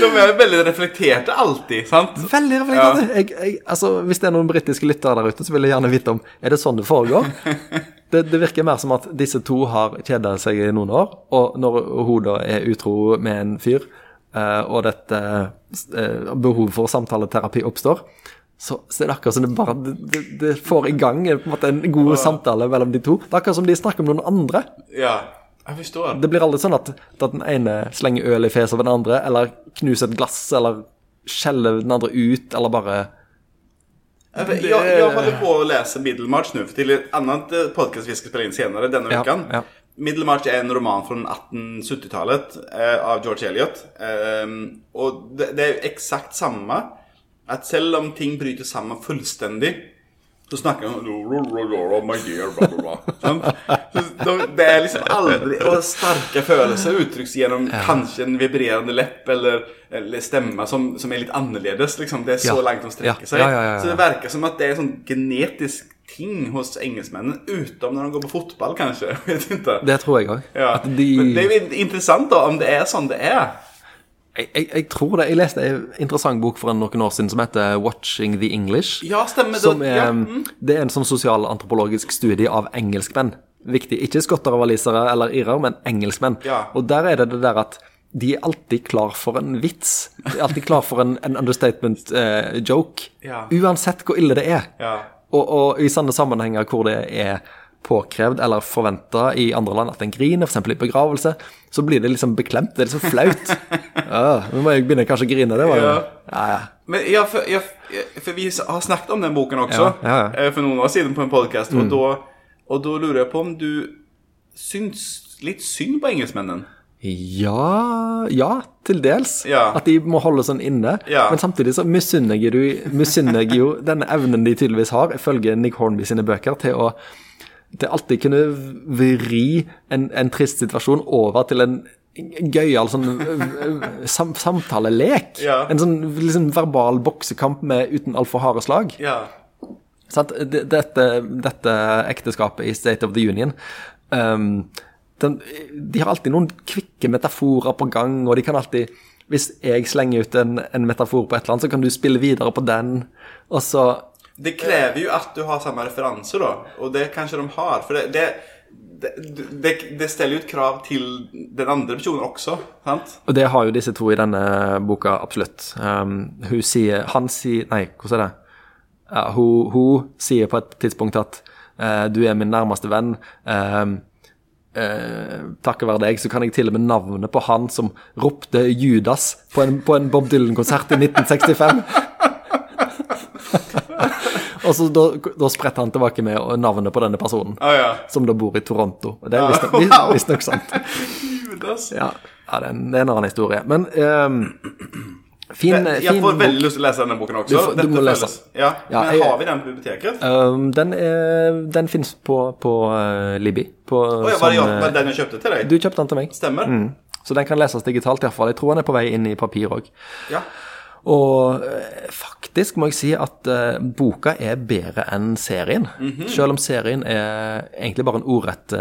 De er veldig reflekterte alltid, sant? Veldig reflekterte. Ja. Jeg, jeg, altså, hvis det er noen britiske lyttere der ute, så vil jeg gjerne vite om Er det sånn det foregår. [LAUGHS] Det, det, virker mer som at disse to har kjeda seg i noen år, og når hun da er utro med en fyr, uh, og dette uh, behovet for samtaleterapi oppstår, så, så, er det akkurat som det bare det, det får i gang en, måte, en god samtale mellom de to. Det er akkurat som de snakker om noen andre. Ja, jeg forstår. Det blir aldri sånn at, at den ene slenger øl i fjeset av den andre, eller knuser et glass, eller skjeller den andre ut, eller bare jag, jag håller på att läsa Middlemarch nu för till ett annat podcast vi ska spela in senare denna ja, veckan. Ja. Middlemarch är en roman från 1870-talet eh, av George Eliot. Eh, och det, det, är exakt samma. Att selv om ting bryter samman fullständigt så snakker han. Det er liksom aldri Og sterke følelser uttrykkes gjennom ja. kanskje en vibrerende lepp eller, eller stemme som, som, er litt annerledes. Liksom. Det er så ja. langt de strekker seg. Ja, så det virker som at det er en sånn genetisk ting hos engelskmennene, utenom når de går på fotball, kanskje. [LAUGHS] Det tror jeg òg. De... Det er jo interessant da, om det er sånn det er. Jeg, jeg, jeg, tror det. Jeg leste en interessant bok for noen år siden som heter 'Watching the English'. Ja, stemmer det. Er, ja. mm. det er en sånn sosialantropologisk studie av engelskmenn. Viktig. Ikke skotter og walisere eller irer, men engelskmenn. Ja. Og der er det det der at de er alltid klar for en vits. De er alltid klar for en, en understatement-joke. Eh, ja. Uansett hvor ille det er. Ja. Og, og, i sånne sammenhenger hvor det er påkrevd eller forventa i andre land at en griner, f.eks. i begravelse, så blir det liksom beklemt. Det er liksom flaut. [LAUGHS] Ja, nå må jeg begynne kanskje å grine. Det var jo ja. Ja. Men ja, for, ja, for, vi har snakket om den boken også eh, for noen år siden på en podkast, mm. og, og, da lurer jeg på om du syns litt synd på engelskmennene? Ja Ja, til dels. Ja. At de må holde sånn inne. Ja. Men samtidig så misunner jeg jo denne evnen de tydeligvis har, ifølge Nick Hornby sine bøker, til å det alltid kunne vri en, en trist situasjon over til en gøyal sånn [LAUGHS] sam, samtalelek. Ja. En sånn liksom, verbal boksekamp med, uten altfor harde slag. Ja. Sånn, dette, dette, ekteskapet i State of the Union um, den, De har alltid noen kvikke metaforer på gang, og de kan alltid Hvis jeg slenger ut en, en metafor på et eller annet, så kan du spille videre på den, og så det krever jo at du har samme referanse, da. Og det kanskje de har. For det, det, det, det stiller jo et krav til den andre personen også. sant? Og det har jo disse to i denne boka, absolutt. Um, hun sier Han sier Nei, hvordan er det? Ja, hun, hun, sier på et tidspunkt at uh, du er min nærmeste venn. Uh, uh, takket være deg så kan jeg til og med navnet på han som ropte Judas på en, på en Bob Dylan-konsert i 1965. [LAUGHS] Og så da, da spretter han tilbake med navnet på denne personen, oh, ja. som da bor i Toronto. Og det er visstnok ah, wow. sant. [LAUGHS] ja, ja, det er, en, det er en annen historie. Men um, Fin, jeg fin får veldig lyst til å lese denne boken også. Du du må lese Ja, Ja, Men jeg- har vi den på biblioteket? Um, den er, den finnes på, på uh, Libby. På, oh, ja, var det, jeg, eh, var det den jeg kjøpte til deg? du kjøpte den til meg. Stemmer. Så den kan leses digitalt iallfall. Jeg tror den er på vei inn i papir òg. Ja. Og eh, faktisk må jeg si at uh, boka er bedre enn serien. Mhm. Selv om serien er egentlig bare en ordrett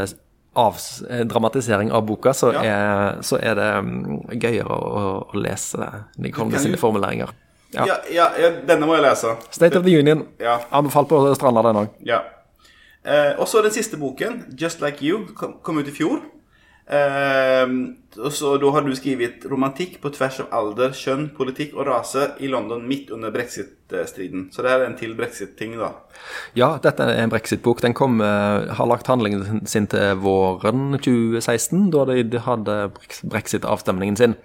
av, eh, dramatisering av boka, så, Ja. er, så er det um, gøyere å, å lese Nicole sine formuleringer. Ja. Ja, ja, denne må jeg lese. State of the Union. Ja. Anbefalt på stranda, den òg. Ja. Eh, og så den siste boken, 'Just Like You', kom, kom ut i fjor. Og så Da har du skrevet 'Romantikk på tvers av alder, kjønn, politikk og rase i London midt under brexit-striden'. Så det er en til brexit-ting, da. Ja, dette er en brexit-bok. Den kom, uh, har lagt handlingen sin til våren 2016, da de hadde brexit-avstemningen sin.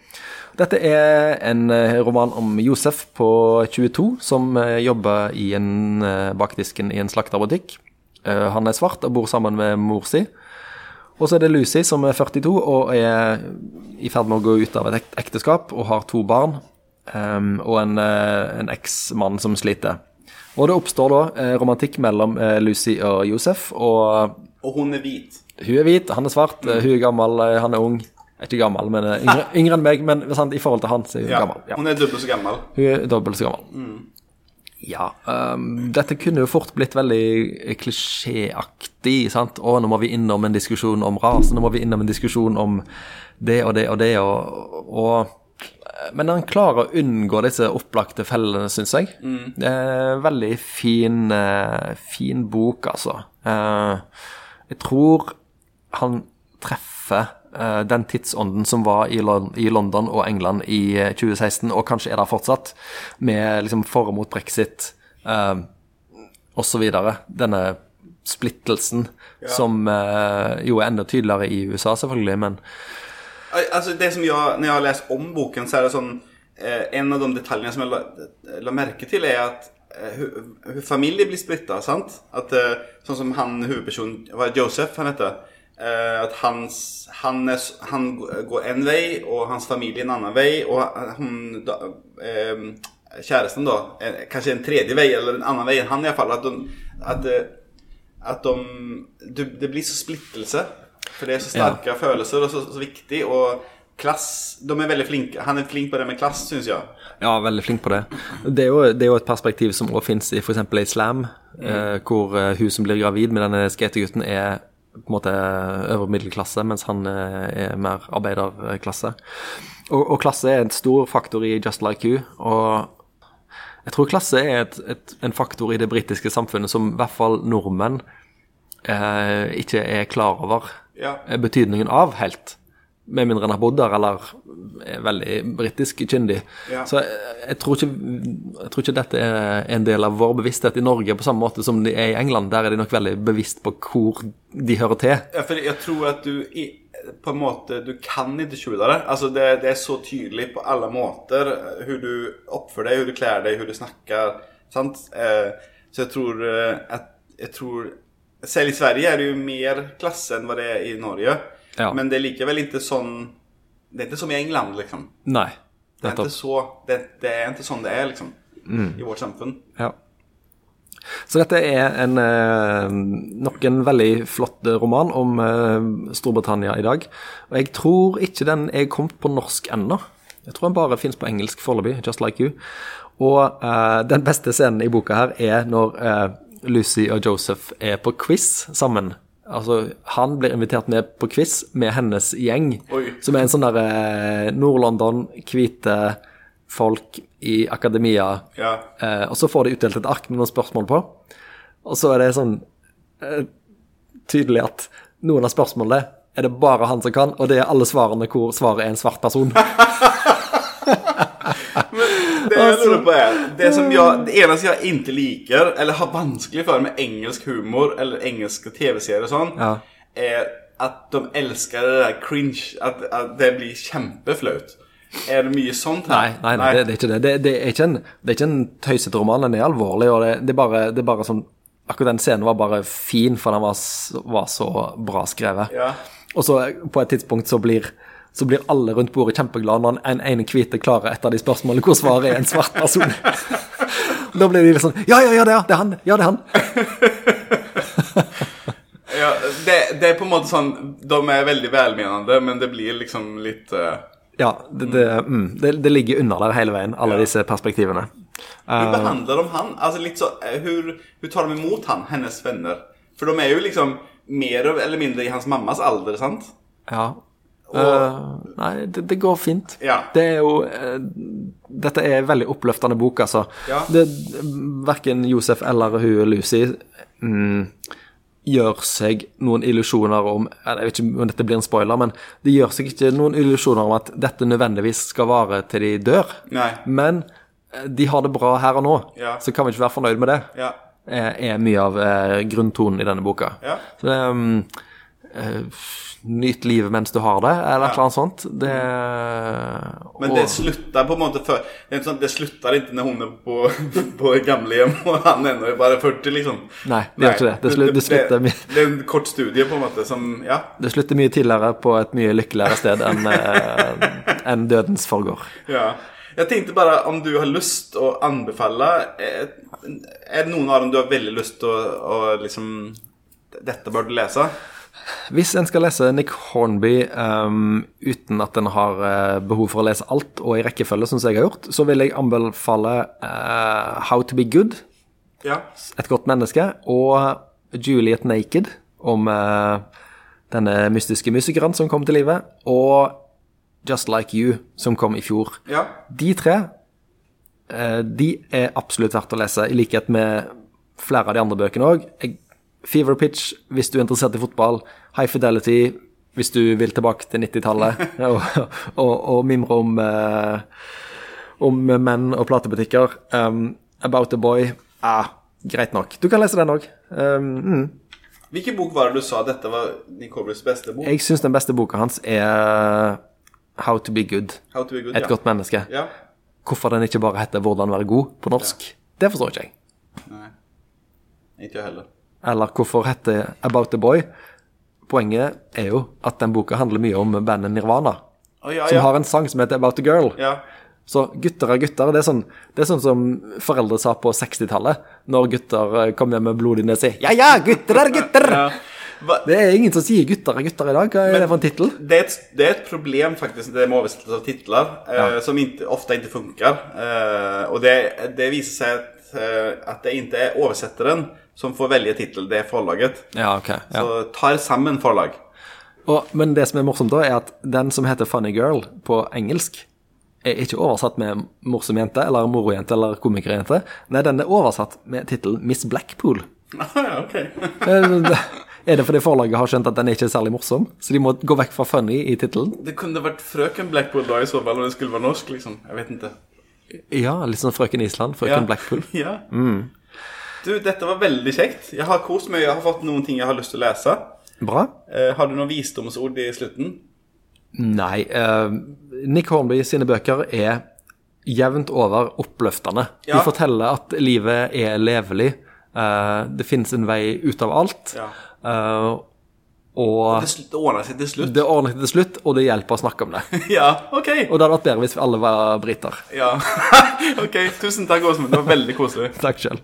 Dette er en eh, roman om Josef på 22 som eh, jobber i en, bakdisken bak i en slakterbutikk. Han er svart og bor sammen med mor si. Og så er det Lucy som er 42 og er i ferd med å gå ut av et ekteskap og har to barn. Um, og en, eh, en eksmann som sliter. Og det oppstår da eh, romantikk mellom eh, Lucy og Josef. Og Og hun er hvit. hun er hvit, han er svart, mm. hun er gammel, han er ung. Ikke gammel, men yngre, yngre enn meg. Men sant, i forhold til han så er hun Ja, gammel. Ja. Hun er dobbelt så gammel. Hun er dobbelt så gammel. Ja. Um, dette kunne jo fort blitt veldig klisjéaktig. sant? Å, nå må vi innom en diskusjon om rase, nå må vi innom en diskusjon om det og det og det. og, og men han klarer å unngå disse opplagte fellene, syns jeg. Det er en veldig fin, eh, fin bok, altså. Eh, jeg tror han treffer eh, den tidsånden som var i, London og England i eh, 2016, og kanskje er der fortsatt, med liksom for og mot brexit uh, osv. Denne splittelsen som eh, jo er enda tydeligere i USA, selvfølgelig, men Altså, det som jeg, Når jeg har lest om boken så er det sånn eh, en av de detaljene som jeg la, la merke til, er at eh, hur, hur blir splitta. eh, sånn som han hovedpersonen Joseph han hette? Eh, att hans, han, han går en vei, og hans familie en annen vei. Og hun, da, eh, käresten då, eh, kanske en tredje vei, eller en annen vei enn han i At, fall. Att de, at, at att de, det, blir så splittelse. For det er så starka følelser og så, så viktig. Og klass De er veldig flinke. Han er flink på det med klass, syns jeg. Ja, veldig flink på det. Det er jo, det er jo et perspektiv som også finnes i f.eks. islam, eh, hvor eh, hun som blir gravid med denne skategutten, er på en måte øvre middelklasse, mens han eh, er mer arbeiderklasse. Og, og klasse er en stor faktor i Just Like You. Og jeg tror klasse er et, et, en faktor i det britiske samfunnet som i hvert fall nordmenn eh, ikke er klar over Ja. eh, betydningen av helt. Med mindre han har bodd der eller er veldig britisk kyndig. Ja. Så jeg, jeg, tror ikke, jeg tror ikke dette er en del av vår bevissthet i Norge på samme måte som de er i England. Der er de nok veldig bevisst på hvor de hører til. Ja, for jeg tror at du på en måte Du kan ikke skjule det. Altså det, det er så tydelig på alle måter hvordan du oppfører deg, hvordan du kler deg, hvordan du snakker. Sant? Eh, så jeg tror eh, at Jeg tror Selv i Sverige er det jo mer klasse enn hva det er i Norge. Ja. Men det er likevel ikke sånn Det er ikke som i England, liksom. Nei. Det er så Det, det er ikke sånn det er, liksom. I vårt samfunn. Ja. Så dette er en, eh, nok en veldig flott eh, roman om eh, Storbritannia i dag. Og jeg tror ikke den er kommet på norsk ennå. Jeg tror den bare finnes på engelsk foreløpig, Just Like You. Og uh, den beste scenen i boka her er når uh, Lucy og Joseph er på quiz sammen. Altså, han blir invitert med på quiz med hennes gjeng, Oi. som er en sånn derre eh, Nord-London, hvite folk i akademia. Ja. Eh, og så får de utdelt et ark med noen spørsmål på. Og så er det sånn eh, tydelig at noen av spørsmålene er det bare han som kan, og det er alle svarene hvor svaret er en svart person. [LAUGHS] Det jeg lurer på er Det som jeg, det eneste jeg ikke liker, eller har vanskelig for med engelsk humor eller engelske TV-serier og sånn, Ja. er at de elsker det der cringe. At, at det blir kjempeflaut. Er det mye sånt Nei, her? nei, nei det, det er ikke det. Det, det, er, ikke en, det tøysete roman, den er alvorlig, og det, det, er bare, det er bare sånn Akkurat den scenen var bare fin, for den var, var så bra skrevet. Ja. Og så på et tidspunkt så blir, så blir alle rundt bordet kjempeglade når en ene hvite klarer et av de spørsmålene hvor svaret er en svart person. [LAUGHS] da blir de litt sånn Ja, ja, ja, det er, det er han. Ja, det er han. [LAUGHS] Ja, det, det er på en måte sånn De er veldig velmenende, men det blir liksom litt uh... Ja, det, det, mm, det, det ligger under der hele veien, alle disse perspektivene. Hur behandlar de han? Alltså lite så, eh, hur, hur tar de emot han, hennes vänner? För de är ju liksom mer eller mindre i hans mammas alder, sant? Ja. Eh, nei, det, det går fint. Ja. Det er jo uh, Dette er en veldig oppløftende bok, altså. Ja. Det, verken Josef eller hun Lucy mm, gjør seg noen illusjoner om Jeg vet ikke om dette blir en spoiler, men de gjør seg ikke noen illusjoner om at dette nødvendigvis skal vare til de dør. Nei. Men eh, de har det bra her og nå, Ja. så kan vi ikke være fornøyd med det. Ja. Er, er mye av eh, grunntonen i denne boka. Ja. Så det eh, Nyt livet mens du har det, eller eller annet sånt. Det Men det slutta på en måte før det, är ikke når det er inte när hon är på, [LAUGHS] på gamlehjem og han ennå er bare 40 liksom. Nei, det gjør ikke det. Det, slu, det, slutter, my- det er en kort studie på en måte som, ja. det slutter mye tidligere på et mye lykkeligere sted enn eh, enn dødens forgår. Ja. Jeg tenkte bare om du har lyst å anbefale är, är det noen av dem du har veldig lyst til å, å liksom, Dette bør du läsa? Hvis en skal lese Nick Hornby um, uten at en har uh, behov for å lese alt og i rekkefølge, som jeg har gjort, så vil jeg anbefale uh, How to be good, Ja. Et godt menneske, og Juliet Naked, om uh, denne mystiske musikeren som kom til live, og Just Like You, som kom i fjor. Ja. De tre de er absolutt verdt å lese, i likhet med flere av de andre bøkene òg. Fever Pitch hvis du er interessert i fotball. High Fidelity hvis du vil tilbake til 90-tallet [LAUGHS] og, og, og mimre om, eh, om menn og platebutikker. Um, About a Boy ah, Greit nok. Du kan lese den òg. Um, mm. Hvilken bok var det du sa dette var Nicobles beste bok? Jeg syns den beste boka hans er How to be good. How to be good, Et ja. godt menneske. Ja. Hvorfor den ikke bare heter 'Hvordan være god' på norsk, det forstår ikke jeg. Nei. Ikke jeg heller. Eller hvorfor heter 'About a Boy'. Poenget er jo at den boka handler mye om bandet Nirvana, oh, ja, som har en sang som heter 'About a Girl'. Ja. Så gutter er gutter. Det er sånn, det er sånn som foreldre sa på 60-tallet, når gutter eh, kom hjem med blod i nesa. Ja ja, gutter er gutter! ja. Hva? Det er ingen som sier gutter er gutter i dag. Hva er det for en tittel? det, är ett, det er et problem faktisk, det med översättelse av titlar eh, som ikke, ofte ikke funker. Eh, og det, det viser seg at, eh, att det ikke er översättaren som får velge titel, det er forlaget. Ja, ok. Ja. Så tar sammen forlag. Og, men det som er morsomt da, er at den som heter Funny Girl på engelsk, er ikke oversatt med morsom jente, eller morojente, eller komikerjente. Nei, den er oversatt med tittelen Miss Blackpool. [LAUGHS] ja, okej. Eh, Er det fordi forlaget har skjønt at den ikke er særlig morsom? Så de må gå vekk fra funny i tittelen? Det kunne vært Frøken Blackpool da i så fall om det skulle være norsk liksom. Jeg vet ikke. Ja, litt sånn Frøken Island, Frøken Blackpool. [LAUGHS] Ja. Du, dette var veldig kjekt. Jeg har kost meg. Jeg har fått noen ting jeg har lyst til å lese. Bra. Eh, har du noen visdomsord i slutten? Nei, eh, Nick Hornby sine bøker er jevnt over oppløftende. Ja. De forteller at livet er levelig. eh, det finnes en vei ut av alt. Ja. eh, og Det, det ordner seg til slutt. det ordner seg til slutt, og det hjelper å snakke om det. [LAUGHS] Ja, ok. Og det hadde vært bedre hvis alle var briter. Ja. [LAUGHS] ok, tusen takk, Åsmund. Det var veldig koselig. Takk sjøl.